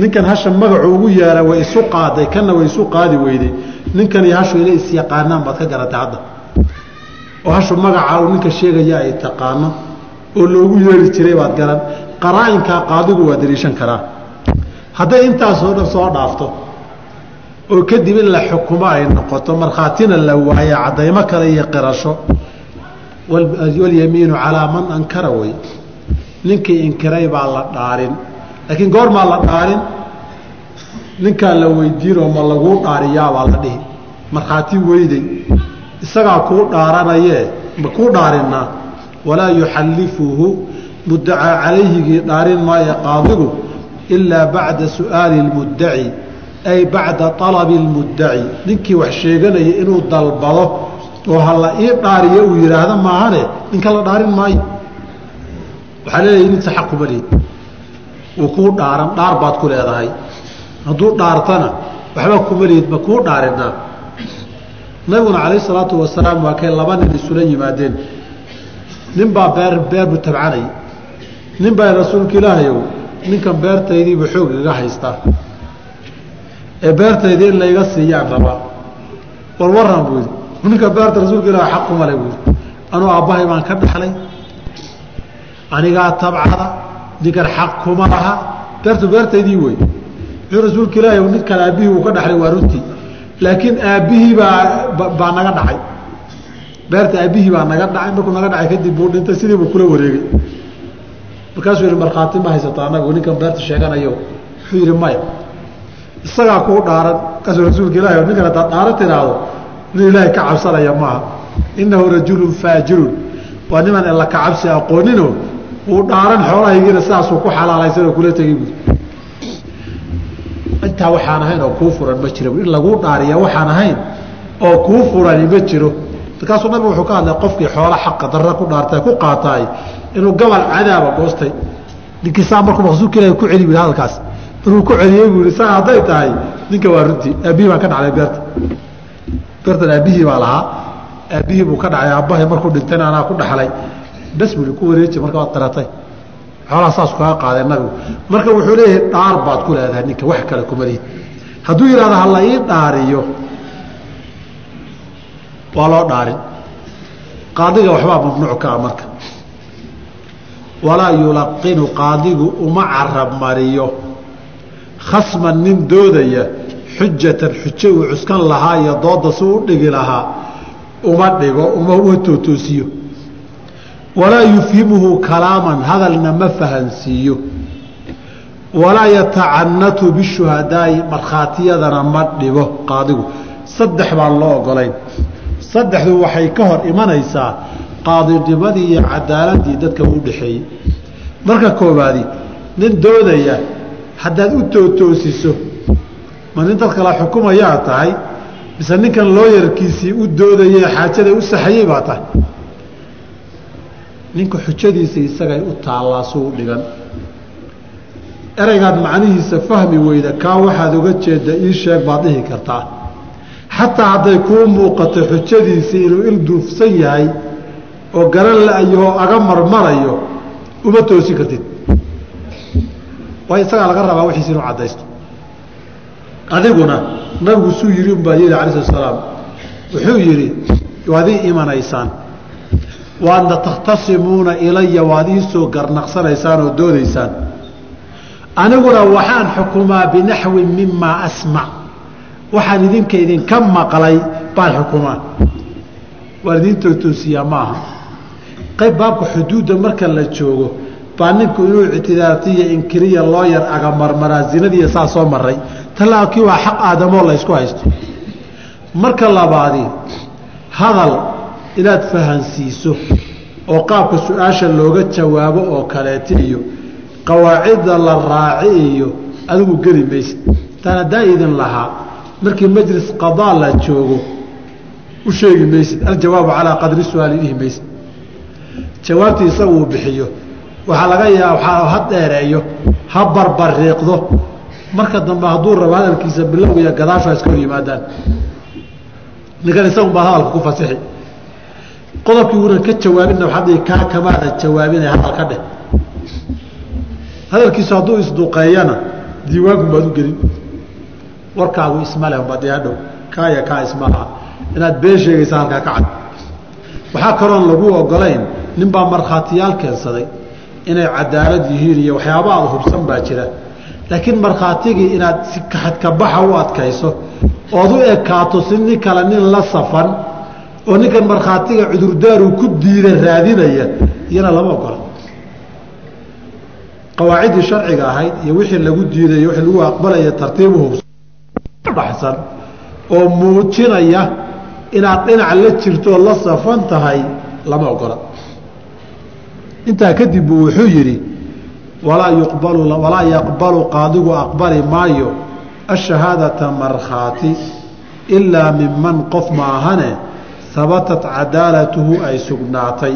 ninkan hasha magacu ugu yeera way isu qaaday kanna way isu qaadi weyday ninkan iyo hashu inay isyaqaanaan baad ka garatay hadda. Oo hashu magaca uu ninka sheegaya ay taqaano oo loogu yeeri jiray baad garan qaraa-inkaa qaadigu waa daliishan karaa. Hadday intaasoo dhan soo dhaafto oo kadib in la xukumo ay noqoto markhaatina la waayo caddaymo kale iyo qirasho. Walyamiinu calaa man ankara wey ninkii inkiray baa la dhaarin. Laakiin goormaa la dhaarin ninkaa la weydiinoo ma laguu dhaariyaabaa la dhihi. Markhaati weyday. Isagaa kuu dhaaranayee ma kuu dhaarinaa. Walaa yuxallifuhu muddacaa calayhigii dhaarin maayo qaadigu ilaa bacda su'aali اlmuddaci ay bacda alabi اlmuddaci ninkii wax sheeganaya inuu dalbado oo hala ii dhaariyo uu yidhaahdo maahane ninka la dhaarin maayo. Waxaa leedahay kuma lihid uu kuu dhaaran dhaar baad ku leedahay. Hadduu dhaartana waxba kuma lihid ma kuu dhaarinaa. Nabiguna calayh isalaatu wasalaam waa kay laba nin isula yimaadeen. Nin baa beer beer buu tabcanay nin baa rasuulka ilaahayow ninkan beertaydiiba xoog iga haystaa. Ee beertaydii in layga siiyaan rabaa war waran buu yidhi. Ninka beerta rasuulka ilaah xaq kuma le buu yidhi. Anuu aabbahay baan ka dhaxlay. Anigaa tabcada ninkan xaq kuma laha. Beertu beertaydii wey. Wuxuu rasuulka ilaahay ninkan aabbihii uu ka dhaxlay waa runtii. Laakiin aabbihii baa baa naga dhacay. Beerta aabbihii baa naga dhacay. Markuu naga dhacay kadib buu dhintay sidii buu kula wareegay markaasuu yihi markhaati ma haysato anagu ninkan beerta sheeganayo. Wuxuu yidhi maya isagaa kuu dhaaran markaasuu rasuulka ilahi ninkan haddaad dhaaran tiraahdo nin ilaahay ka cabsanaya maaha. Innahu rajulun faajirun. Waa niman alla ka cabsi aqoonino uu dhaaran xoolahaygiina sidaasuu ku xalaalaysan oo kula tegey buui intaa waxaan ahayn oo kuu furan ma jiro in laguu dhaariya waxaan ahayn oo kuu furani ma jiro markaasuu nabigu wuxuu ka hadlay qofkii xoola xaqa darra ku dhaartay ku qaataay inuu gobol cadaaba goostay ninkii saa markuu maqsuudka ilahi ku celi bu hadalkaas. Markuu ku celiyey buu yihi saa hadday tahay ninka waa runtii aabbihii baan ka dhaclay beerta. Beertan aabbihii baa lahaa aabbihii buu ka dhacay aabbahay markuu dhintayna anaa ku dhaxlay. Bes buu ku wareeji marka waad qiratay xoolaha saas kaga qaadeen nabigu. Marka wuxuu leeyahay dhaar baad ku leedahay ninka wax kale kuma lihid hadduu yidhahdo ha la ii dhaariyo waa loo dhaarin. Qaadiga waxbaa mamnuuc ka ah marka. Walaa yulaqinu qaadigu uma carab mariyo. Khasman nin doodaya xujatan xujo uu cuskan lahaa iyo dooda si u dhigi lahaa uma dhigo uma tootoosiyo walaa yufhimuhu kalaaman hadalna ma fahansiiyo. Walaa yatacanatu bishuhadaa'i markhaatiyadana ma dhigo qaadigu. Saddex baan loo ogolayn saddexdu waxay ka hor imanaysaa qaadinimadii iyo cadaaladii dadka u dhexeeyey. Marka koobaadi nin doodaya haddaad u tootoosiso ma nin dad kala xukumayaa tahay? Mise ninkan looyarkiisii u doodayee xaajada u saxayey baa tahay? Ninka xujadiisa isagay u taallaa suu dhigan. Ereygaad macnihiisa fahmi weyda kaa waxaad uga jeedda ii sheeg baad dhihi kartaa xataa hadday kuu muuqato xujadiisii inuu ilduufsan yahay oo garan la-yo oo aga marmarayo uma toosin kartid. Waayo isagaa laga rabaa wixiisi inuu caddaysto. Adiguna nabigu suu yidhi unbaa yidhi alai slat slaam wuxuu yidhi waad imanaysaan. Waadna takhtasimuuna ilaya waad ii soo garnaqsanaysaan oo doodaysaan aniguna waxaan xukumaa binaxwin mimaa asmac waxaan idinka idinka maqlay baan xukumaa waan idin tootoosiyaa maaha. Qayb baabka xuduudda marka la joogo baa ninku inuu ictidaartiya inkiriya loo yar agamarmaraa zinadiiya saa soo maray talaakii waa xaq aadamoo la ysku haysto. Marka labaadi hadal inaad fahansiiso oo qaabka su'aasha looga jawaabo oo kaleeta iyo qawaacidda la raaci iyo adigu geli maysid. Taan haddaa idin lahaa markii majlis qadaa la joogo u sheegi maysid aljawaabu calaa qadri su'aali dhihi maysid. Jawaabtii isagu uu bixiyo waxaa laga yaaba ha dheereeyo ha barbariiqdo marka dambe hadduu rabo hadalkiisa bilowga iyo gadaasho iska hor yimaadaan. Ninkan isagun baad hadalka ku fasixi. Qodobkii uuna ka jawaabinna waxaad dhihi kaa kamaada jawaabinay hadal ka dheh. Hadalkiisu hadduu isduqeeyana diiwaanku baad u gelin warkaagu ismale badi hadhow. Kaaya kaa isma laha inaad been sheegaysa halkaa ka cad. Waxaa kaloon lagu ogolayn ninbaa markhaatiyaal keensaday inay cadaalad yihiin iyo waxyaaba aada hubsan baa jira. Laakiin markhaatigii inaad si kaxadkabaxa u adkayso ood u ekaato si nin kale nin la safan oo ninkan markhaatiga cudurdaaruu ku diida raadinaya iyana lama ogola. Qawaaciddii sharciga ahayd iyo wixii lagu diiday wixii lagu aqbalaya tartiibu hubsan oo muujinaya inaad dhinac la jirtoo la safan tahay lama ogola. Intaa kadib buu wuxuu yidhi walaa yuqbalu walaa yaqbalu qaadigu aqbali maayo ashahaadata markhaati ilaa minman qof maahane habatat cadaalatuhu ay sugnaatay.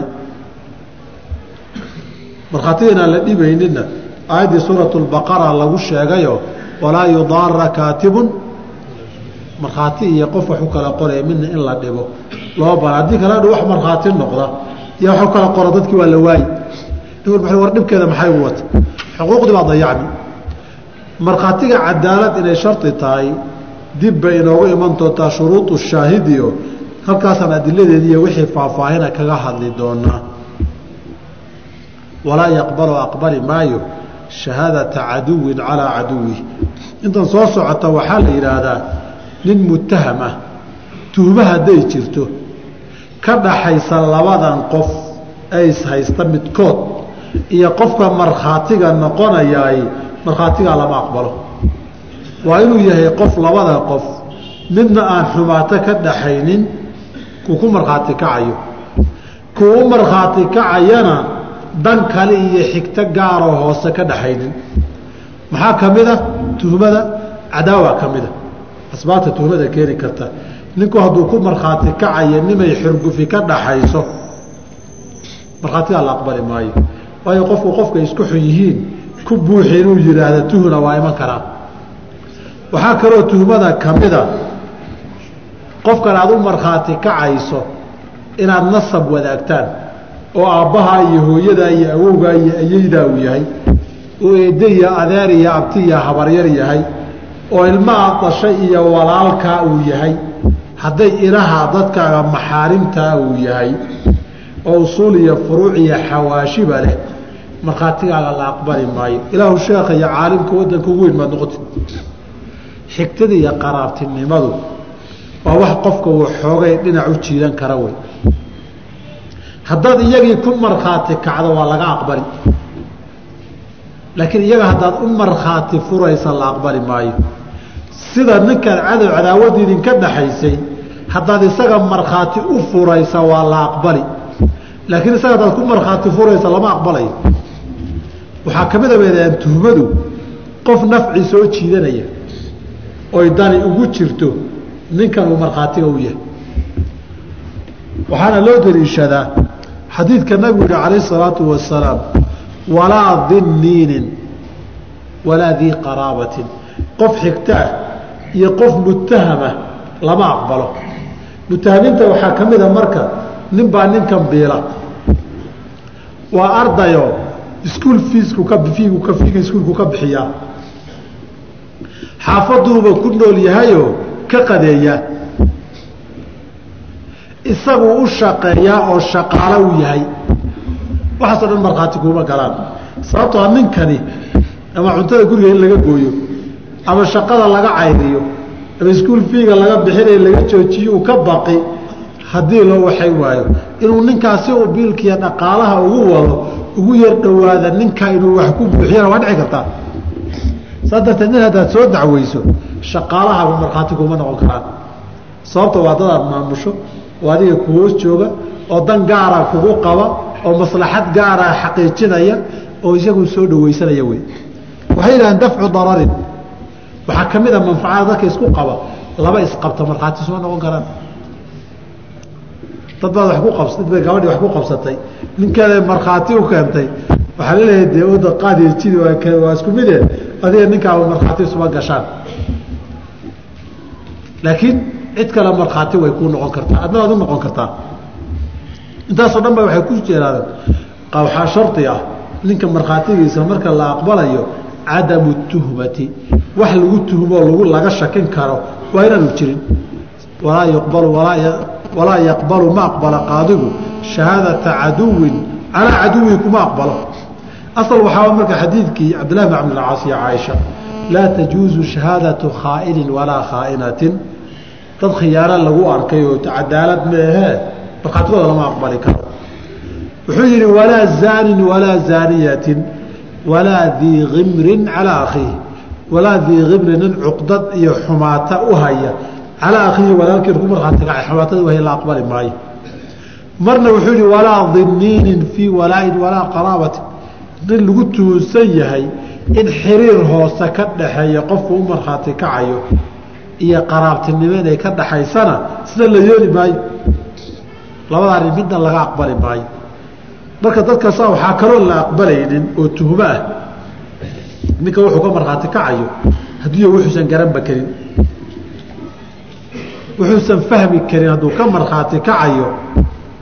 Markhaatida inaan la dhibaynina aayaddii suuratu lbaqara lagu sheegayo walaa yudaara kaatibun markhaati iyo qof wax u kala qoraya midna in la dhibo. Loo bara haddii kale adhu wax markhaati noqda iyo wax u kala qoro dadkii waa la waayi war dhibkeeda maxay wata? Xuquuqdii baa dayacmi. Markhaatiga cadaalad inay shardi tahay dib bay inoogu iman doontaa shuruudu shaahidiyo halkaasaan adiladeedi iyo wixii faahfaahina kaga hadli doonaa walaa yaqbalu aqbali maayo shahaadata caduwin calaa caduwih intan soo socota waxaa la yidhaahdaa nin mutaham ah tuhmo hadday jirto ka dhaxaysa labadan qof ee ishaysta midkood iyo qofka markhaatiga noqonayaay markhaatigaa lama aqbalo. Waa inuu yahay qof labada qof midna aan xumaato ka dhaxaynin kuu ku markhaati kacayo. Kuu markhaati kacayana dan kale iyo xigto gaaroo hoose ka dhaxaynin. Maxaa ka mid a tuhmada cadaawa ka mida asbaabta tuhmada keeni karta. Ninku hadduu ku markhaati kacayo nimay xurgufi ka dhaxayso markhaatigaa la aqbali maayo. Waayo qofku qofkay isku xun yihiin ku buuxi inuu yidhaahda tuhna waa iman karaa. Waxaa kaloo tuhmada ka mida qofkan aad u markhaati kacayso inaad nasab wadaagtaan oo aabbahaa iyo hooyadaa iyo awowgaa iyo ayeydaa uu yahay oo eedde iyo adeer iyo abti iyo habaryar yahay oo ilmaha dashay iyo walaalkaa uu yahay hadday ilaha dadkaaga maxaarimtaa uu yahay oo usuul iyo furuuc iyo xawaashiba leh markhaatigaaga la aqbali maayo. Ilaahu sheekha iyo caalimka waddanka ugu weyn maad noqoti xigtada iyo qaraabtinimadu waa wax qofka uu dhinac u jiidan kara wey haddaad iyagii ku markhaati kacdo waa laga aqbali laakiin iyaga haddaad u markhaati furaysa la aqbali maayo. Sida ninkaad cadow cadaawadii idinka dhaxaysay haddaad isaga markhaati u furaysa waa la aqbali. Laakiin isaga haddaad ku markhaati furaysa lama aqbalayo waxaa ka mid a baydaan tuhmadu qof nafci soo jiidanaya oy dani ugu jirto ninkan uu markhaatiga u yahay. Waxaana loo daliishadaa xadiidka nabigu yihi calayh isalaatu wasalaam walaa dinniinin walaa dii qaraabatin. Qof xigtaah iyo qof mutahama lama aqbalo. Mutahamiinta waxaa ka mida marka nin baa ninkan biila. Waa ardayo iskuol fiisku ka fiigu ka fiiga iskuulku ka bixiyaa xaafaduuba ku nool yahayoo ka qadeeyaa isaguu u shaqeeyaa oo shaqaalo u yahay waxaasoo dhan markhaati kuuma galaan. Sababtoo ninkani ama cuntada guriga in laga gooyo ama shaqada laga cayriyo ama iskuol fiiga laga bixinay laga joojiyo uu ka baqi haddii loo waxay waayo. Inuu ninkaasi uu biilkiiyo dhaqaalaha ugu wado ugu yar dhowaada ninka inuu wax ku buuxiyana waa dhici kartaa. Saas darteed nin haddaad soo dacweyso shaqaalahaba markhaati kuma noqon karaan. Sababta waa dadaad maamusho oo adiga ku hoos jooga oo dan gaara kugu qaba oo maslaxad gaara xaqiijinaya oo isagu soo dhaweysanaya wey waxay yidhahdeen dafcu dararin. Waxaa ka mid a manfacada dadka isku qaba. Laba isqabta markhaati soo noqon karaan. Dad baad wa ku qabs dad bay gabadhii wax ku qabsatay. Ninkeeda markhaati u keentay waxaa la leeyahay dee oda qaadiyo jidi waa isku mide adiga ninkaaba markhaati isuma gashaan. Laakiin cid kale markhaati way kuu noqon kartaa. Adna waad u noqon kartaa intaasoo dhan ba waxay ku jeeraadeen waxaa shardi ah ninka markhaatigiisa marka la aqbalayo cadamu tuhmati wax lagu tuhmoo lagu laga shakin karo waa inaanu jirin. Walaa yuqbalu walaa yaqbalu ma aqbala qaadigu shahaadata caduwin calaa caduwihi kuma aqbalo. Asal waxaa marka xadiidkii cabdillahi bn cabdilcaas iyo caaisha laa tajuuzu shahaadatu khaa'inin walaa khaa'inatin dad khiyaano lagu arkay oo cadaalad meehee markhaatigooda lama aqbali karo. Wuxuu yidhi walaa zaanin walaa zaaniyatin walaa dii kimrin calaa akhiihi walaa dii kimrin nin cuqdad iyo xumaata u haya calaa akhiihi walaalkiin ku markhaati kacay xumaatada u haya la aqbali maayo. Marna wuxuu yihi walaa diniinin fii walaain walaa qaraabatin. Nin lagu tuhunsan yahay in xiriir hoose ka dhaxeeya qofku u markhaati kacayo iyo qaraabtinimo inay ka dhaxaysana sida la yeeli maayo labada arrin midna laga aqbali maayo. Marka dadkaasa waxaa kaloo la aqbalaynin oo tuhmo ah. Ninka wuxuu ka markhaati kacayo haddiiyo wuxuusan garanba karin. Wuxuusan fahmi karin hadduu ka markhaati kacayo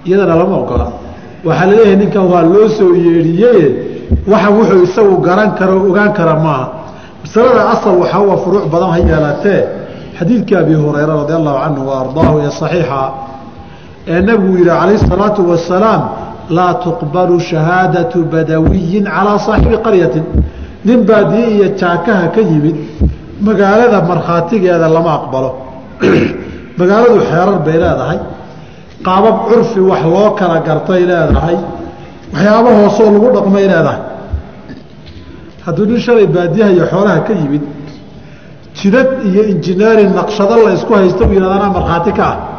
iyadana lama ogola. Waxaa la leeyahay ninkan waa loo soo yeedhiyeye waxa wuxuu isagu garan karo ogaan kara maaha masalada asal waxaa waa furuuc badan ha yeelatee xadiidkii abi hurayra radi allahu canhu wa ee saxiixa ee nabigu yihi calayh salaatu wasalaam laa tuqbalu shahaadatu badawiyin calaa saaxibi qaryatin. Nin baadiye iyo jaakaha ka yimid magaalada markhaatigeeda lama aqbalo. Magaaladu xeerar bay leedahay. Qaabab curfi wax loo kala gartay leedahay. Waxyaaba hoosoo lagu dhaqmay leedahay. Hadduu nin shalay baadiyaha iyo xoolaha ka yimid jidad iyo injineering naqshado la isku haysta u yihahda anaa markhaati ka ah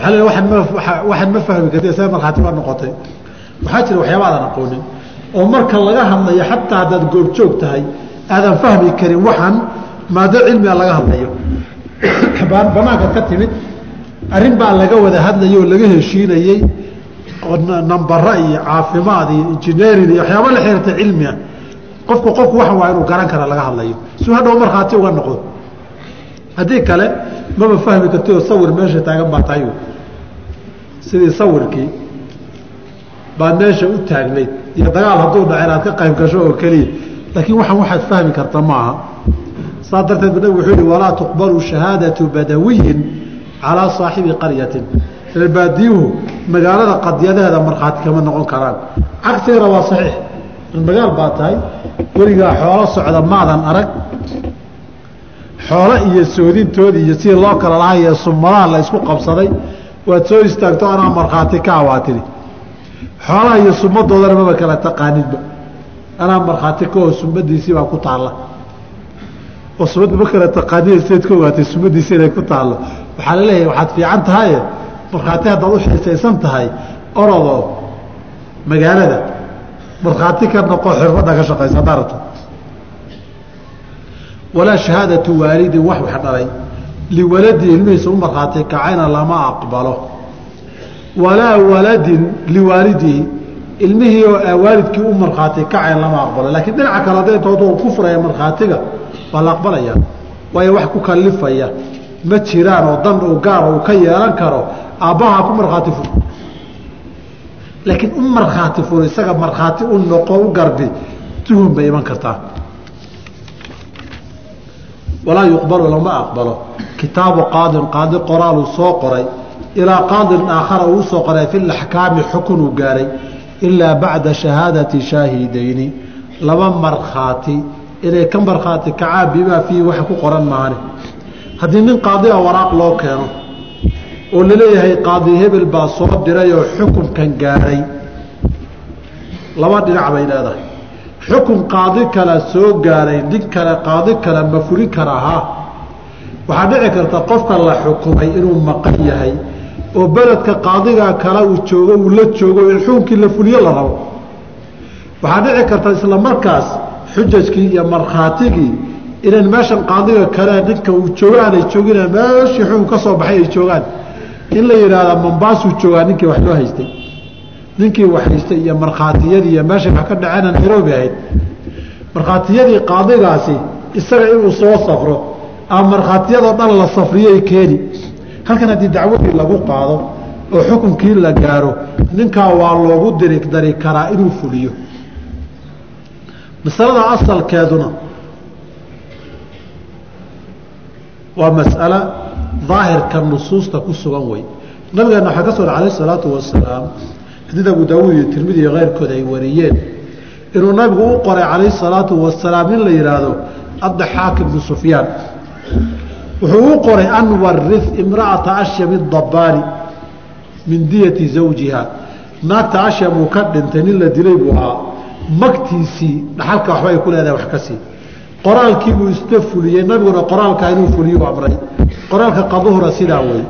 waaa le waan ma fahmi karti see markhaati baa noqotay. Waxaa jira waxyaaba aadan aqoonin oo marka laga hadlayo xataa haddaad goobjoog tahay aadan fahmi karin waxaan maado cilmiga laga hadlayo. Banaankaad ka timid. Arrin baa laga wada hadlayay oo laga heshiinayey nambara iyo caafimaad iyo injineering iyo waxyaaba la xiriirta cilmiga qofku qofku waxan waa inuu garan kara laga hadlayo. Si hadhow markhaati uga noqdo haddii kale maba fahmi karti oo sawir meesha taagan baa tahay sidii sawirkii baad meesha u taagnayd. Iyo dagaal hadduu dhaca inaad ka qayb gasho oo keliya laakiin waxan waxaad fahmi karta maaha saa darteed ba nabig wuxuu yihi walaa tuqbalu shahaadatu badawiyin calaa saaxibi qaryatin. Reerbaadiyuhu magaalada qadyadaheeda markhaati kama noqon karaan. Cagsigana waa saxiix. Magaal baa tahay weligaa xoolo socda maadan arag xoolo iyo soodintoodii iyo sidii loo kala lahay ee sumadaha la isku qabsaday waad soo istaagto anaa markhaati ka waa tidhi xoolaha iyo sumadoodana maba kala taqaanidba. Anaa markhaati kaoo sumadiisii baa ku taalla. Oo sumad ma kala taqaanid sidaad ka ogaatay sumadiisi inay ku taallo waxaa la leeyahay waxaad fiican tahaye markhaati haddaad u xiisaysan tahay orodoo magaalada markhaati ka noqo xirfadda ka shaqaysa haddaa rabto walaa shahaadatu waalidin wax wax dhalay liwaladii ilmihiisa u markhaati kacayna lama aqbalo. Walaa waladin liwaalidihi ilmihii oo waalidkii u markhaati kacayn lama aqbalo. Laakiin dhinaca kale hadday tood ku furaya markhaatiga waa la aqbalaya. Waayo wax ku kalifaya ma jiraan oo dan uu gaara uu ka yeelan karo aabbaha ku markhaati fur. Laakiin u markhaati fur isaga markhaati u noqo u garbi tuhum bay iman kartaa walaa yuqbalu lama aqbalo. Kitaabu qaadin qaadi qoraaluu soo qoray. Ilaa qaadin aakhara uu soo qoray fi laxkaami xukun uu gaaray. Ilaa bacda shahaadati shaahidayni laba markhaati inay ka markhaati kacaa bimaa fiihi waxa ku qoran maane haddii nin qaadi a waraaq loo keeno oo la leeyahay qaadi hebel baa soo diray oo xukunkan gaadhay laba dhinac bay leedahay xukun qaadi kale soo gaaray nin kale qaadi kale ma fulin karaa haa waxaa dhici karta qofka la xukumay inuu maqan yahay oo beledka qaadigaa kale uu joogo uu la joogo in xukunkii la fuliyo la rabo. Waxaa dhici karta isla markaas xujajkii iyo markhaatigii inaan meeshan qaadiga kale ninka uu joogo aanay joogin meeshii xukun ka soo baxay ay joogaan. In la yidhaahda mambaasuu joogaa ninkii wax loo haystay ninkii wax haystay iyo markhaatiyadii iyo meeshay wax ka dhaceena nairobi ahayd. Markhaatiyadii qaadigaasi isaga inuu soo safro ama markhaatiyadoo dhan la safriyay keeni. Halkan haddii dacwadii lagu qaado oo xukunkii la gaaro ninkaa waa loogu diri dari karaa inuu fuliyo. Masalada asalkeeduna waa mas'alo daahirka nusuusta ku sugan wey nabigeena waxaa ka soo alayh isalaatu wasalaam xadiid abu daawuud iyo tirmidi iyo keyrkood ay wariyeen inuu nabigu u qoray calayh salaatu wasalaam in la yidhaahdo addaxaak ibnu sufyaan. Wuxuu u qoray an warih imra'ata ashyami dabaari min diyati zawjiha. Naagta ashyam uu ka dhintay nin la dilay buu ahaa. Magtiisii dhaxalka waxba ay ku leedahay wax ka sii. Qoraalkiibuu ista fuliyey nabiguna qoraalkaa inuu fuliyu amray. Qoraalka qaduhura sidaa wey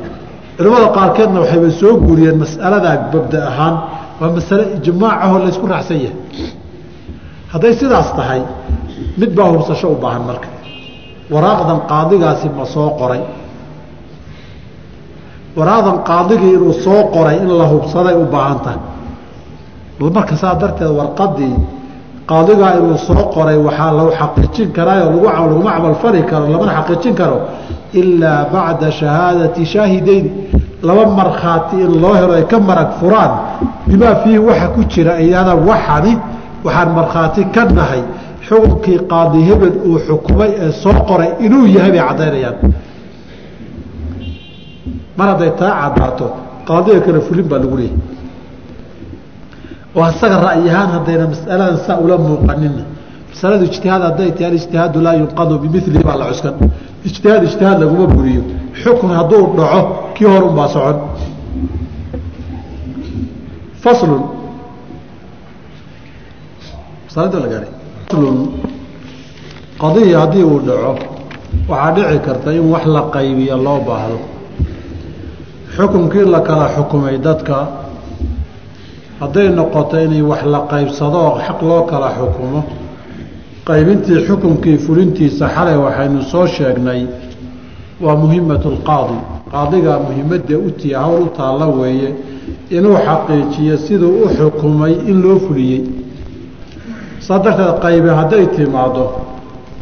culimmada qaarkeedna waxayba soo guuriyeen mas'aladaa babda ahaan. Waa masale ijmaacahoo laysku raacsan yahay. Hadday sidaas tahay mid baa hubsasho u baahan marka. Waraaqdan qaadigaasi ma soo qoray. Waraaqdan qaadigii inuu soo qoray in la hubsaday u baahan tahay. Marka saa darteed warqadii qaadigaa inuu soo qoray waxaa lagu xaqiijin karaayo laguma camalfali karo lamana xaqiijin karo ilaa bacda shahaadati shaahidayn laba markhaati in loo helo ay ka marag furaan bimaa fiihi waxa ku jira iyada waxani waxaan markhaati ka nahay xukunkii qaadi hebel uu xukumay ee soo qoray inuu yahay bay caddaynayaan mar hadday taa caddaato qaadiga kale fulin baa lagu leeyahy oo asaga ra'yi ahaan haddayna masaladan saa ula muuqanina masaladu ijtihaad hadday tahay alijtihaadu laa yunqadu bimilihi baa la cuskan. Ijtihaad ijtihaad laguma buriyo. Xukun hadduu dhaco kii horun baa socon. Faslun. Faslun. Qadihi haddii uu dhaco waxaa dhici karta in wax la qaybiyo loo baahdo. Xukunkii la kala xukumay dadka hadday noqoto inay wax la qaybsado oo xaq loo kala xukumo qaybintii xukunkii fulintiisa xalay waxaynu soo sheegnay waa muhimatu lqaadi qaadigaa muhimadda u tiya hawl u taalla weeye inuu xaqiijiyo siduu u xukumay in loo fuliyey. Saa darteed qaybe hadday timaado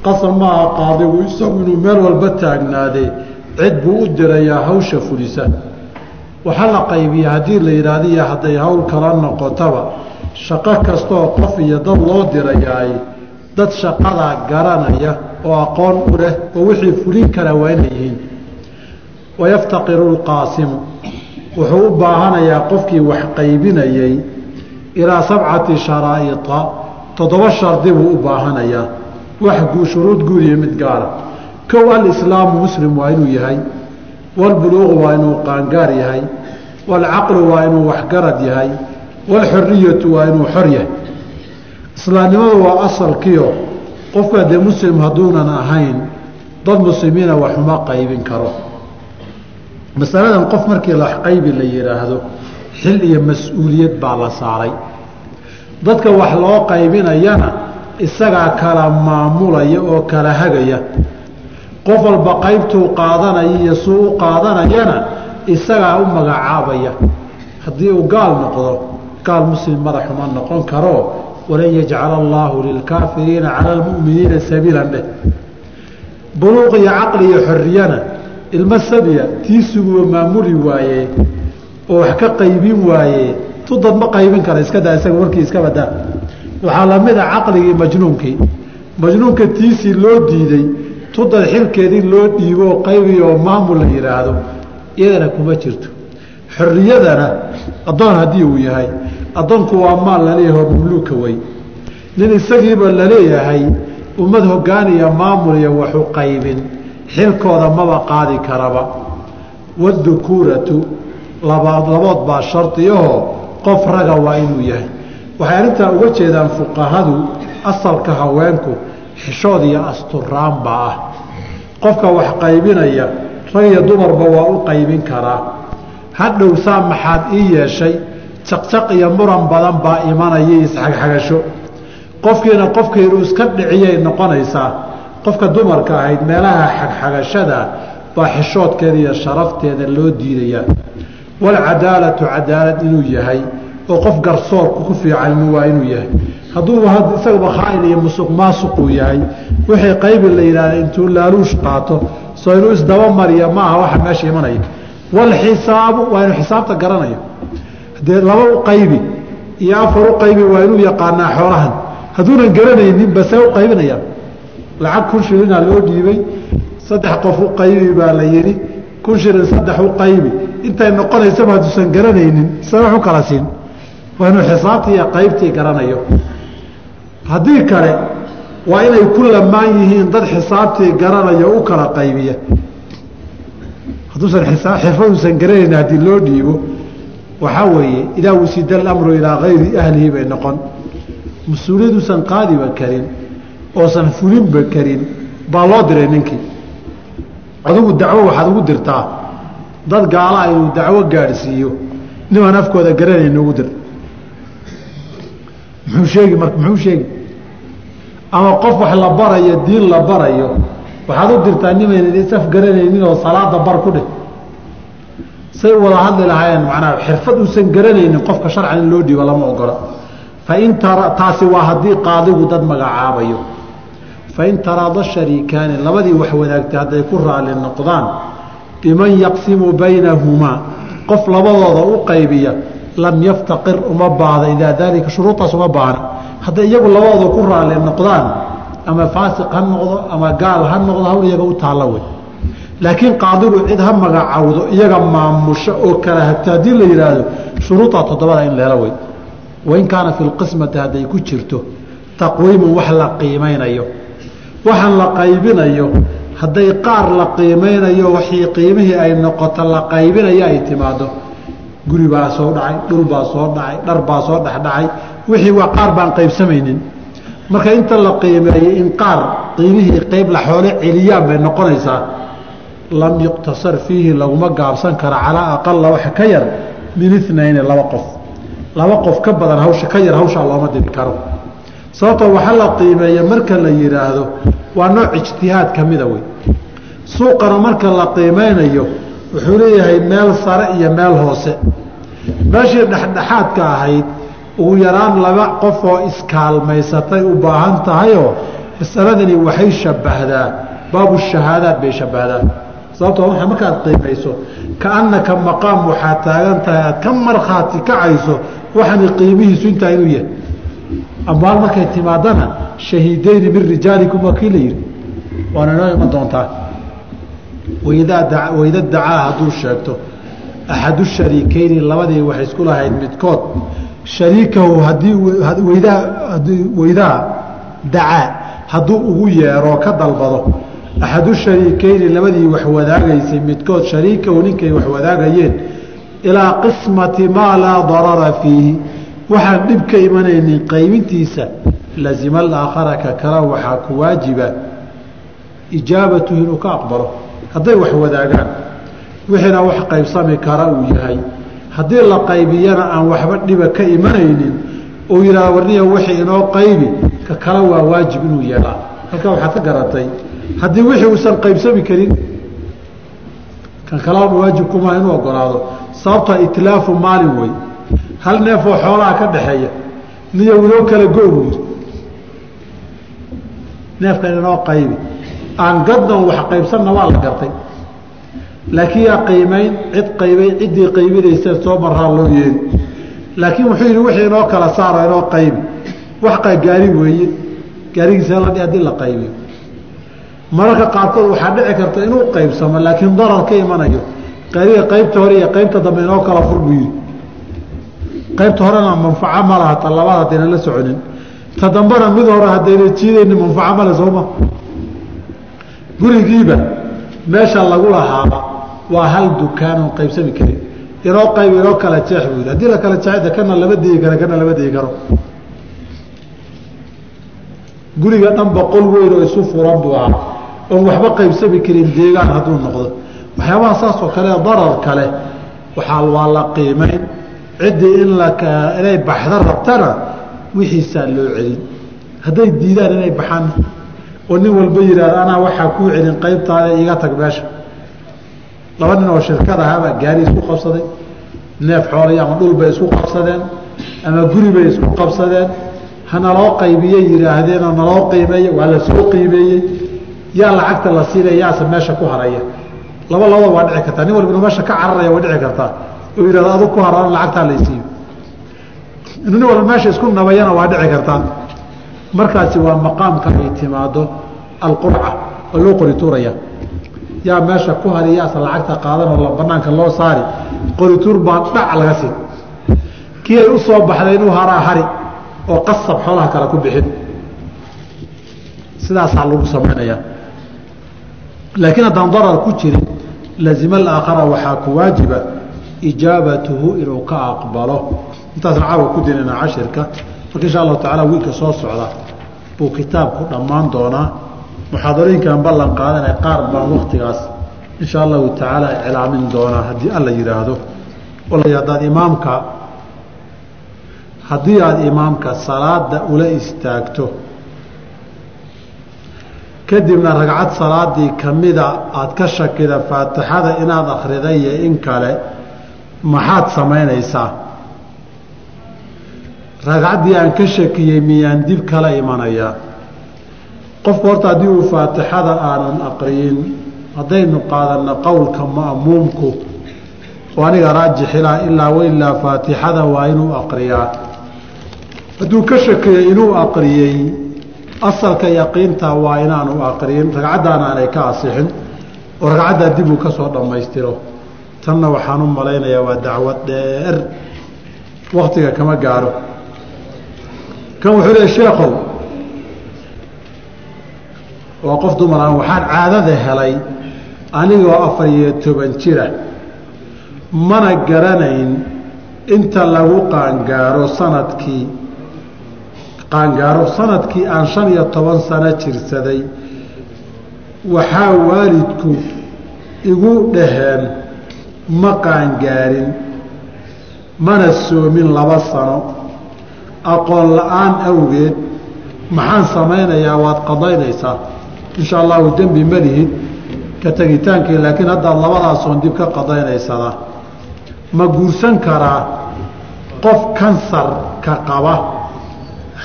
qasab maaha qaadigu isagu inuu meel walba taagnaadee cid buu u dirayaa hawsha fulisa. Waxaa la qaybiya haddii la yidhaahdiyo hadday hawl kala noqotaba shaqo kastaoo qof iyo dad loo dirayaay dad shaqadaa garanaya oo aqoon u leh oo wixii fulin kara waa inay yihiin. Wayaftaqiru lqaasimu wuxuu u baahanayaa qofkii wax qaybinayay ilaa sabcati sharaa'ita toddoba shardi buu u baahanayaa. Wax shuruud guud iyo mid gaara kow alislaamu muslim waa inuu yahay walbuluuqu waa inuu qaangaar yahay walcaqlu waa inuu waxgarad yahay walxoriyatu waa inuu xor yahay islaamnimadu waa asalkiio qofka dee muslim hadduunan ahayn dad muslimiina waxuma qaybin karo. Masaladan qof markii la qaybi la yidhaahdo xil iyo mas'uuliyad baa la saaray. Dadka wax loo qaybinayana isagaa kala maamulaya oo kala hagaya. Qof walba qaybtuu qaadanaya iyo suu u qaadanayana isagaa u magacaabaya. Haddii uu gaal noqdo gaal muslim madaxuma noqon karo walan yajcala allaahu lilkaafiriina cala almu'miniina sabiilan dheh buluuq iyo caqli iyo xorriyana ilmo sabiya tiisuguba maamuli waaye oo wax ka qaybin waaye tudad ma qaybin kara iska daa isaga warkii iska badaa waxaa la mid a caqligii majnuunkii. Majnuunka tiisii loo diiday tudad xilkeedii loo dhiibo oo qaybi oo maamul la yidhaahdo iyadana kuma jirto. Xorriyadana addoon haddii uu yahay addoonku waa maal laleeyaho mamluuka wey nin isagiiba la leeyahay ummad hogaaniya maamulaya waxu qaybin xilkooda maba qaadi karaba. Wadukuuratu labood baa shardiahoo qof raga waa inuu yahay. Waxay arrintaa uga jeedaan fuqahadu asalka haweenku xishood iyo asturaanba ah. Qofka wax qaybinaya rag iyo dumarba waa u qaybin karaa. Hadhow saa maxaad ii yeeshay jaqjaq iyo muran badan baa imanaya isxagxagasho. Qofkiina qofkiinu iska dhiciyay noqonaysaa qofka dumarka ahayd meelaha xagxagashada baa xishoodkeeda iyo sharafteeda loo diidayaa walcadaalatu cadaalad inuu yahay oo qof garsoorku ku fiican waa inuu yahay. Hadduu isagaba khaain iyo musuq maasuquu yahay wixii qaybi la yidhahda intuu laaluush qaato soo inuu isdabamariya ma aha waxa meesha imanaya. Walxisaabu waa inuu xisaabta garanayo dee laba u iyo afar u waa inuu yaqaanaa xoolahan. Hadduunan garanaynin basee u lacag kun shilina loo dhiibay saddex qof u baa la yidhi. Kun shilin saddex u intay noqonaysaba hadduusan garanaynin se wax kala siin. Waa inuu xisaabtii qaybtii garanayo. Haddii kale waa inay ku lamaan yihiin dad xisaabtii garanayo u kala qaybiya. Hadduusan xirfaduusan garanayn haddii loo dhiibo waxaa weeye idaa wusida alamru ilaa gayri ahlihi bay noqon. Mas'uuliyaduusan qaadiba karin oosan fulinba karin baa loo diray ninkii. Adigu dacwo waxaad ugu dirtaa. Dad gaalaha inuu dacwo gaadhsiiyo nimaan afkooda garanayn ugu dir. Muxuu sheegi marka muxuu sheegi? Ama qof wax la barayo diin la barayo waxaad u dirtaa nimaynan isaf garanaynin oo salaada bar ku dheh say wada hadli lahaayeen macnaha xirfad uusan garanaynin qofka sharcan in loo dhiibo lama ogola fain taasi waa haddii qaadigu dad magacaabayo. Fain taraada shariikaani labadii wax wadaagtay hadday ku raali noqdaan biman yaqsimu baynahumaa qof labadooda u qaybiya lam yaftaqir uma baahda idaa daalika shuruudaas uma baahna. Hadday iyagu labadooda ku raali noqdaan ama faasiq ha noqdo ama gaal ha noqdo hawl iyaga u taalla wey laakiin qaadigu cid ha magacawdo iyaga maamusho oo kala hata haddii la yidhaahdo shuruudaa toddobada in leela wey wain kaana fi lqismati hadday ku jirto taqwiimun wax la qiimaynayo waxaan la qaybinayo hadday qaar la qiimaynayo waxii qiimihii ay noqoto la qaybinayo ay timaado guri baa soo dhacay dhul baa soo dhacay dhar baa soo dhexdhacay wixii waa qaar baan qaybsamaynin. Marka inta la qiimeeyey in qaar qiimihii qayb la xoolo celiyaan bay noqonaysaa lam yuqtasar fiihi laguma gaabsan karo calaa aqala waxa ka yar min inayni laba qof. Laba qof ka badan hawsha ka yar hawshaa looma diri karo. Sababtoo waxa la qiimeeya marka la yidhaahdo waa nooc ijtihaad ka mida wey suuqana marka la qiimeynayo wuxuu leeyahay meel sare iyo meel hoose. Meeshii dhexdhexaadka ahayd ugu yaraan laba qof oo iskaalmaysatay u baahan tahayoo masaladani waxay shabbahdaa baabu shahaadaad bay shabbahdaa sababtoo waa markaad qiimayso kaannaka maqaam waxaad taagan tahay aad ka markhaati kacayso waxani qiimihiisu intaa inuu yahay. Ambaal markay timaadana shahiidayni min rijaalikum waa la yidhi. Waana inoo iman doontaa. Wayda dacaa hadduu sheegto axadu shariikeyni labadii waxay isku lahayd midkood. Shariikahu haddii waydaa dacaa hadduu ugu yeeroo ka dalbado axadu shariikeyni labadii wax wadaagaysay midkood shariikahu ninkay wax wadaagayeen ilaa qismati maa laa darara fiihi waxaan dhib ka imanaynin qaybintiisa lazima alaakhara ka kala waxaa ku waajiba ijaabatuhu inuu ka aqbalo hadday wax wadaagaan wixiina wax qaybsami kara uu yahay haddii la qaybiyana aan waxba dhiba ka imanaynin uu yidhahdo warniya wixii inoo qaybi ka kale waa waajib inuu yeelaa halkaa waxaad ka garatay haddii wixii uusan qaybsami karin kan kalaa waajib kumaa inuu ogolaado sababta itlaafu maalin wey hal neefoo xoolaha ka dhaxeeya niyo inoo kala go buu yidhi neefkan inoo qaybi. Aan gadnan wax qaybsanna waa la gartay. Laakiin yaa qiimayn cid qaybay ciddii qaybinaysa soo maraa loo yeeli laakiin wuxuu yidhi wixii inoo kala saaro inoo qaybi. Wax gaari weeye. Gaarigiisa ladhi haddii la qaybiyo mararka qaarkood waxaa dhici karta inuu qaybsamo laakiin darar ka imanayo. Gaariga qaybta hore iyo qaybta dambe inoo kala fur buu yidhi qaybta horena manfaco ma laha ta labaad haddayna la soconin. Ta dambana mid hore haddayna jiidayni manfaco male sooma. Gurigiiba meesha lagu lahaaba waa hal dukaanoon qaybsami karin. Inoo qayb inoo kala jeex buu yidhi. Haddii la kala jeexda kana lama digi karo kana lama digi karo. Guriga dhan boqol weyn oo isu furan buu ahaa oon waxba qaybsami karin deegaan hadduu noqdo. Waxyaabaha saas oo kale darar kale waxaa waa la qiimayn ciddii in inay baxdo rabtana wixiisaa loo celin. Hadday diidaan inay baxaan oo nin walba yidhaahdo anaa waxaa kuu celin qaybtaada iga tag meesha. Laba nin oo shirkad ahaabaa gaari isku qabsaday neef xoolay ama dhul bay isku qabsadeen ama guri bay isku qabsadeen. Hanaloo qaybiye yidhaahdeen oo naloo qiimeeye waa la soo qiimeeyey yaa lacagta la siinaya yaase meesha ku haraya. Laba labada waa dhici kartaa. Nin walba meesha ka cararaya waa dhici kartaa. Oo yidhahdo adug ku haraan lacagtaa laysiiyo nin walba meesha isku nabayana waa dhici kartaa. Markaasi waa maqaamka ay timaado alqurca oo loo qori tuuraya. Yaa meesha ku hari yaase lacagta qaadan oo banaanka loo saari. Qorituur baa dhac laga siin. Kii ay u soo inuu haraa hari oo qasab xoolaha kale ku bixin. Sidaasaa lagu samaynayaa laakiin haddaan darar ku jirin lazima alaakhara waxaa ku waajiba ijaabatuhu inuu ka aqbalo. Intaasna caawa ku dinaynaa cashirka. Marka insha allahu tacala wiilka soo socda buu kitaabku dhammaan doonaa. Muxaadarooyinkan ballan qaadanay qaar baan waktigaas insha allahu tacaala iclaamin doonaa haddii alla yidhaahdo hadaad imaamka haddii aada imaamka salaada ula istaagto kadibna ragcad salaadii kamida aada ka shakida faatixada inaad akhriday iyo in kale maxaad samaynaysaa? Ragcaddii aan ka shakiyey miyaan dib kala imanayaa qofku horta haddii uu faatixada aanan aqriyin haddaynu qaadanno qowlka ma'muumku oo aniga raajixilaa ilaa wailaa faatixada waa inuu aqriyaa hadduu ka shakiyey inuu aqriyey asalka yaqiinta waa inaanu aqriyin ragcaddaana aanay ka asixin oo ragcaddaa dib uu ka soo dhammaystiro. Tanna waxaan u malaynayaa waa dacwad dheer. Waktiga kama gaaro. Kan wuxuu leey sheekhow waa qof dumaraan waxaan caadada helay anigoo afar iyo toban jira. Mana garanayn inta lagu qaangaaro sannadkii qaangaaro sannadkii aan shan iyo toban sano jirsaday waxaa waalidku igu dhaheen ma qaangaarin mana soomin laba sano. Aqoon la'aan awgeed maxaan samaynayaa waad qadaynaysaa. Insha allahu dembi ma lihid ka tegitaankii laakiin haddaad labadaasoon dib ka qadaynaysadaa ma guursan karaa qof kansarka qaba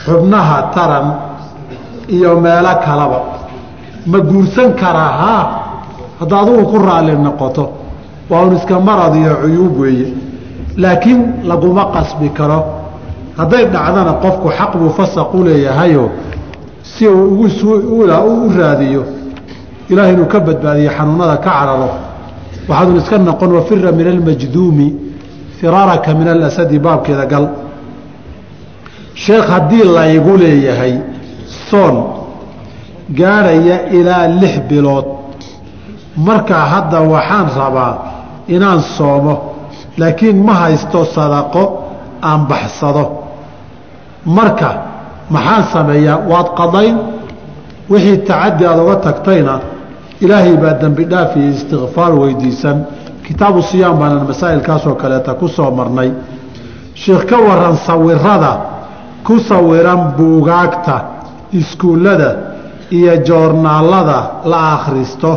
xubnaha taran iyo meelo kalaba. Ma guursan karaa haa hadda adugu ku raalli noqoto waa un iska marad iyo cuyuub weeye. Laakiin laguma qasbi karo. Hadday dhacdana qofku xaq buu fasaq u leeyahayo si uu ugu u raadiyo ilaah inuu ka badbaadiyo xanuunada ka cararo. Waxaadun iska noqon wafira min almajduumi firaaraka min alasadi baabkeeda gal sheekh haddii laygu leeyahay soon gaadhaya ilaa lix bilood. Markaa hadda waxaan rabaa inaan soomo laakiin ma haysto sadaqo aan baxsado. Marka maxaan sameeyaa? Waad qadayn? Wixii tacadi aad uga tagtayna ilaahay baa dembi dhaaf iyo istikfaar weydiisan. Kitaabu siyaam baanan masaa'ilkaasoo kaleeta ku soo marnay. Sheekh ka waran sawirada ku sawiran buugaagta iskuullada iyo joornaalada la akhristo.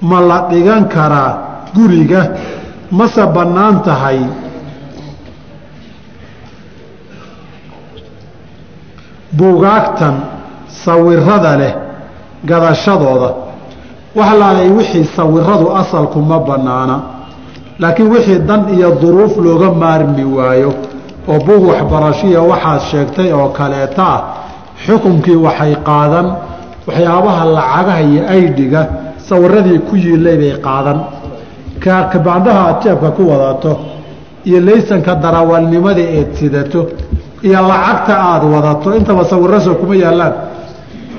Ma la dhigan karaa guriga? Mase bannaan tahay? Buugaagtan sawirada leh gadashadooda. Wax laalay wixii sawiradu asalku ma bannaana. Laakiin wixii dan iyo duruuf looga maarmi waayo oo buug waxbarashiya waxaad sheegtay oo kaleeta ah xukunkii waxay qaadan waxyaabaha lacagaha iyo aydhiga sawiradii ku yiilay bay qaadan. Kabaandhaha aad jeebka ku wadato iyo laysanka darawalnimada eed sidato iyo lacagta aada wadato intaba sawirasoo kuma yaallaan.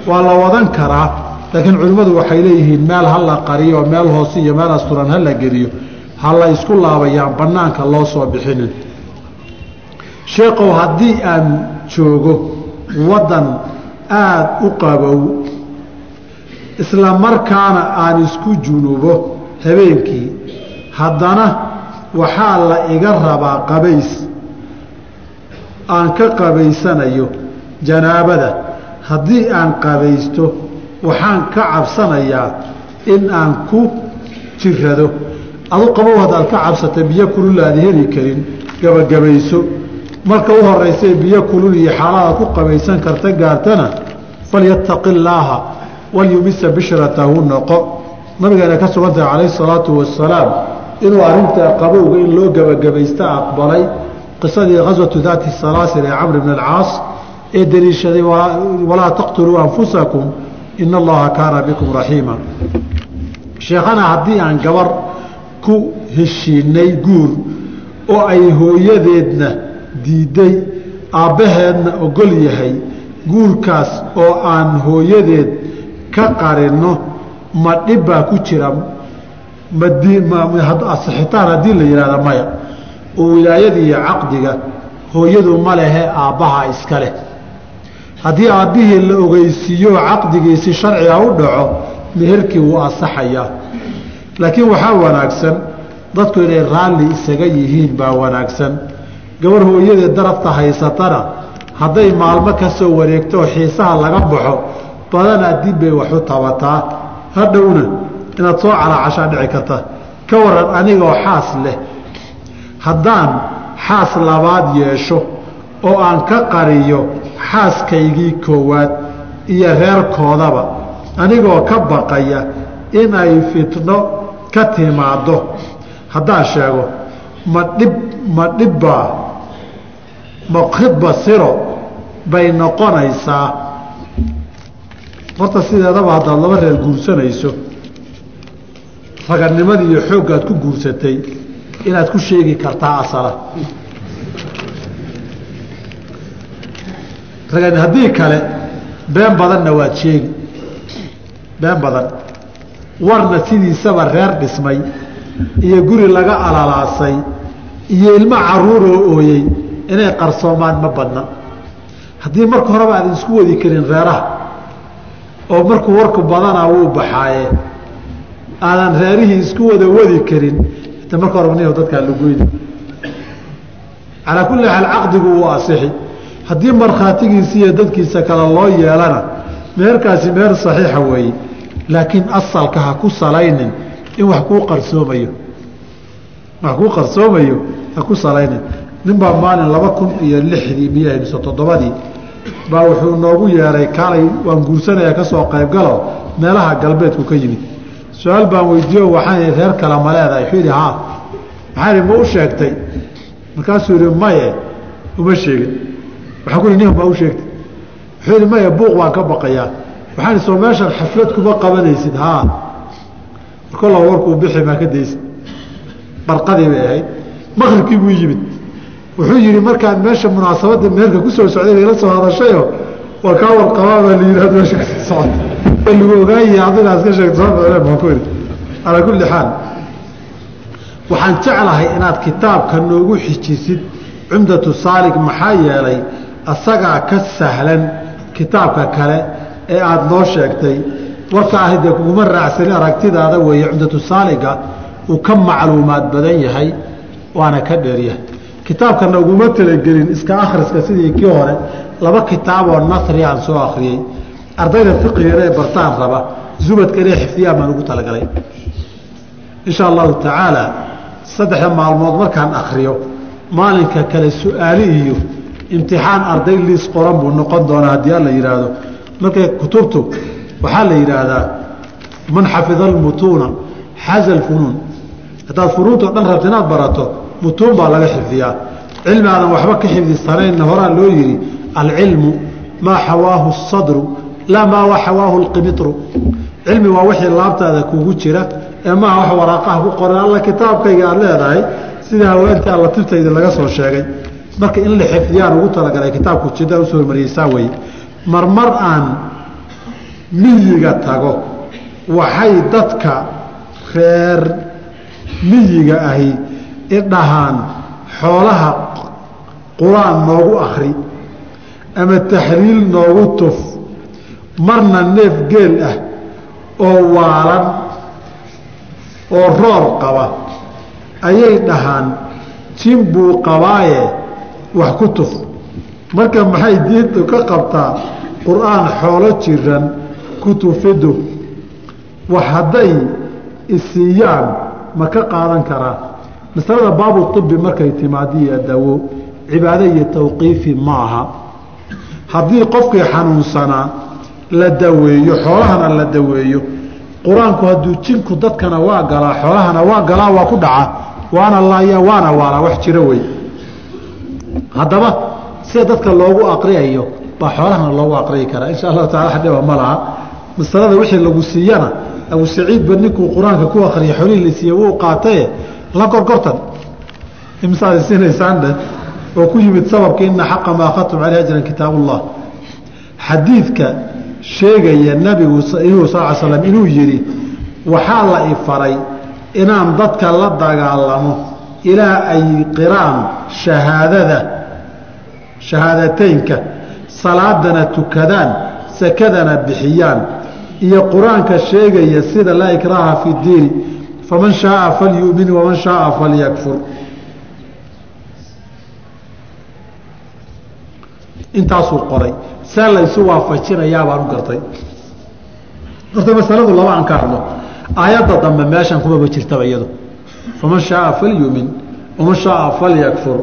Waa la wadan karaa laakiin culimmadu waxay leeyihiin meel ha la qariyo meel hoose iyo meel asturan ha la geliyo ha la isku laabayaan bannaanka loo soo bixinin sheekow haddii aan joogo waddan aada u qabow isla markaana aan isku junubo habeenkii haddana waxaa la iga rabaa qabays. Aan ka qabaysanayo janaabada haddii aan qabaysto waxaan ka cabsanayaa in aan ku jirado adu qabow haddaad ka cabsata biyo kulul heli karin gabagabayso marka u horeysay biyo kulul iyo xaaladaad ku qabaysan karta gaartana falyattaqi illaaha walyumisa bishratahu noqo. Nabigeena ka sugan tahay calayhi salaatu wasalaam inuu arrinta qabowga in loo gebagabaysta aqbalay qisadii khaswatu daati salaasil ee camr bn alcaas ee deliishaday walaa taqtuluu anfusakum ina allaha kaana bikum raxiima sheekhana haddii aan gabar ku heshiinay guur oo ay hooyadeedna diiday aabbaheedna ogol yahay guurkaas oo aan hooyadeed ka qarinno ma dhib baa ku jira. Masixitaan haddii la yihahda maya. Oo wilaayada iyo caqdiga hooyadu ma lehe aabbaha iska leh. Haddii aabbihii la ogeysiiyo caqdigiisi sharciga u dhaco meherkii wuu asaxayaa laakiin waxaa wanaagsan dadku inay raalli isaga yihiin baa wanaagsan gabar hooyadeed darafta haysatana hadday maalmo ka soo wareegto xiisaha laga baxo badanaa dib bay waxu tabataa. Hadhowna inaad soo calaacashaa dhici karta. Ka waran anigoo xaas leh. Haddaan xaas labaad yeesho oo aan ka qariyo xaaskaygii koowaad iyo reerkoodaba anigoo ka baqaya in ay fitno ka timaaddo. Haddaan sheego ma dhib ma dhibbaa khidba siro bay noqonaysaa. Horta sideedaba haddaad laba reer guursanayso raganimadii iyo xooggaad ku guursatay inaad ku sheegi kartaa asala. Haddii kale been badanna waad sheegi. Been badan. Warna sidiisaba reer dhismay iyo guri laga alalaasay iyo ilmo caruuroo ooyey inay qarsoomaan ma badna. Haddii marka horeba aadan isku wadi karin reeraha oo markuu warku badanaa wuu baxaaye aadan reerihii isku wada wadi karin ita marka horeba nin dadkaa lagoyni calaa kulli xaal caqdigu wuu asixi. Haddii markhaatigiisa iyo dadkiisa kale loo yeelana meherkaasi meher saxiixa weeye laakiin asalka ha ku salaynin in wax kuu qarsoomayo. Wax kuu qarsoomayo ha ku salaynin ninbaa maalin laba kun iyo lixdii miyahay mise toddobadii baa wuxuu noogu yeeray kaalay waan guursanaya ka soo qaybgalo meelaha galbeedku ka yimid. Su'aal baan weydiiyo waxaan reer kale ma leedahay wuxuu yidhi haa. Maxaan ihi ma u sheegtay? Markaasuu yihi maye uma sheegin. Waxaan ku ihi nin baa u sheegtay. Wuxuu yidhi maya buuq waan ka baqayaa. Waxaan ihi soo meeshan xaflad kuma qabanaysid haa. Markolla warkuu bixi maa ka daysid barqadii bay ahayd maqribkii buu yimid wuxuu yihi markaan meesha munaasabadda meherka ku soo socday bay la soo hadashayo waa kaa warqabaa baa la yihahdo meesha ka sii socota lagu ogaayay adigaas ka sheegto baan ku idhi calaa kulli xaal waxaan jeclahay inaad kitaabka noogu xijisid cumdatu saalig maxaa yeelay asagaa ka sahlan kitaabka kale ee aada noo sheegtay. Warka ahi dee kuguma raacsani aragtidaada weeye cumdatu saaliga uu ka macluumaad badan yahay waana ka dheeryahay kitaabkana uguma talagelin iska akhriska sidii kii hore. Laba kitaaboo nasri aan soo akhriyey. Ardayda fiqigana ee bartaan raba zubadka inay xifdiyaan baan ugu talagalay. Insha allahu tacaala saddexda maalmood markaan akhriyo maalinka kale su'aali iyo imtixaan arday liis qoran buu noqon doonaa haddii alla yidhaahdo markay kutubtu waxaa la yidhaahdaa man xafida almutuuna xaza alfunuun haddaad funuuntao dhan rabta inaad barato mutuun baa laga xifdiyaa. Cilmi waxba ka xifdisanaynna horaa loo yidhi alcilmu maa xawaahu sadru laa maa xawaahu lqimitru cilmi waa wixii laabtaada kugu jira ee maaha wax waraaqaha ku qoran alla kitaabkayga aad leedahay sida haweentii alla tibtayda laga soo sheegay. Marka in la xifdiyaan ugu talagalay kitaabku jida u soo hormariyeysaa weye marmar aan miyiga tago waxay dadka reer miyiga ahi idhahaan xoolaha qur'aan noogu akri ama taxliil noogu tuf marna neef geel ah oo waalan oo roor qaba ayay dhahaan jin buu qabaaye wax ku tuf. Marka maxay diintu ka qabtaa qur'aan xoolo jiran ku tufidu wax hadday isiiyaan ma ka qaadan karaa masalada baabu ibi markay timaadiyo dawo cibaado iyo tawqiifi ma aha. Haddii qofkii xanuunsanaa la daweeyo xoolahana la daweeyo qur'aanku hadduu jinku dadkana waa galaa xoolahana waa galaa waa ku dhaca waana laaya waana waalaa wax jiro wey. Haddaba sida dadka loogu aqriyayo baa xoolahana loogu aqriyi karaa. Insha allahu tacala xadhiba ma laha. Masalada wixii lagu siiyana abu saciidba ninkuu qur'aanka ku akriya xoolihii la siiye wuu qaataye la gorgortan imsaad isinaysaan oo ku yimid sababka ina xaqa maa akhadtum caleyh ajran kitaab ullah xadiidka sheegaya nabigu inuu sal slam inuu yidhi waxaa la ifaray inaan dadka la dagaalamo ilaa ay qiraan shahaadada shahaadateynka salaadana tukadaan sakadana bixiyaan. Iyo qur'aanka sheegaya sida laa ikraaha fi diini faman shaaa falyumin waman shaaa falyakfur intaasuu qoray see laysu waafajinayaa u gartay horta masaladu laba aan ka hadlo aayadda dambe meeshan kumaba jirtaba iyado faman shaaa falyumin waman shaaa falyakfur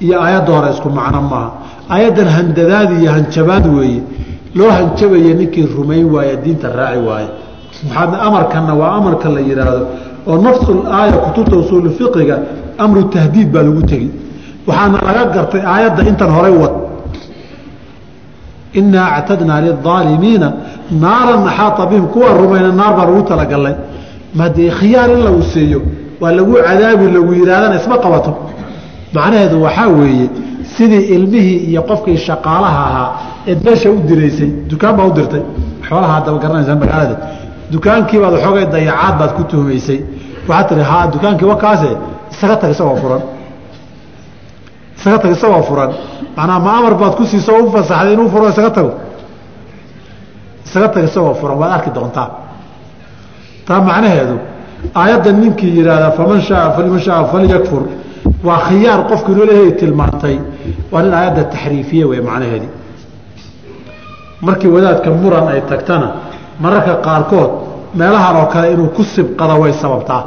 iyo aayadda hore isku macno maaha aayaddan handadaad iyo hanjabaad weeye loo hanjabaya ninkii rumayn waaya diinta raaci waaye waxaadna amarkanna waa amarka la yidhaahdo oo nafsul aaya kutubta usuulu fiqiga amru tahdiid baa lagu tegi waxaana laga gartay aayadda intan horay wad. Inaa actadnaa liaalimiina naaran axaata bihim kuwa rumayna naar baan ugu talagalnay madee khiyaar in lagu siiyo waa lagu cadaabi lagu yidhahdana isma qabato. Macnaheedu waxaa weeye sidii ilmihii iyo qofkii shaqaalaha ahaa eed meesha u diraysay dukaan baa u dirtay. Xoolaha adaba garanaysaan magaalada dukaankiibaad waxoogay dayacaad baad ku tuhmaysay. Waxaad tihi ha dukaankii wakaase isaga tag isagoo furan. Isaga tag isagoo furan. Macnaa ma amar baad ku siiso u fasaxday inuu furo isaga tago isaga tag isagoo furan waad arki doontaa. Taa macnaheedu aayadda ninkii yidhaahdaa faman shaaa faliman shaaa falyakfur waa khiyaar qofku inuu leeyahay tilmaantay. Waa nin aayadda taxriifiye wey macnaheedii markii wadaadka muran ay tagtana mararka qaarkood meelahan oo kale inuu ku sibqado way sababtaa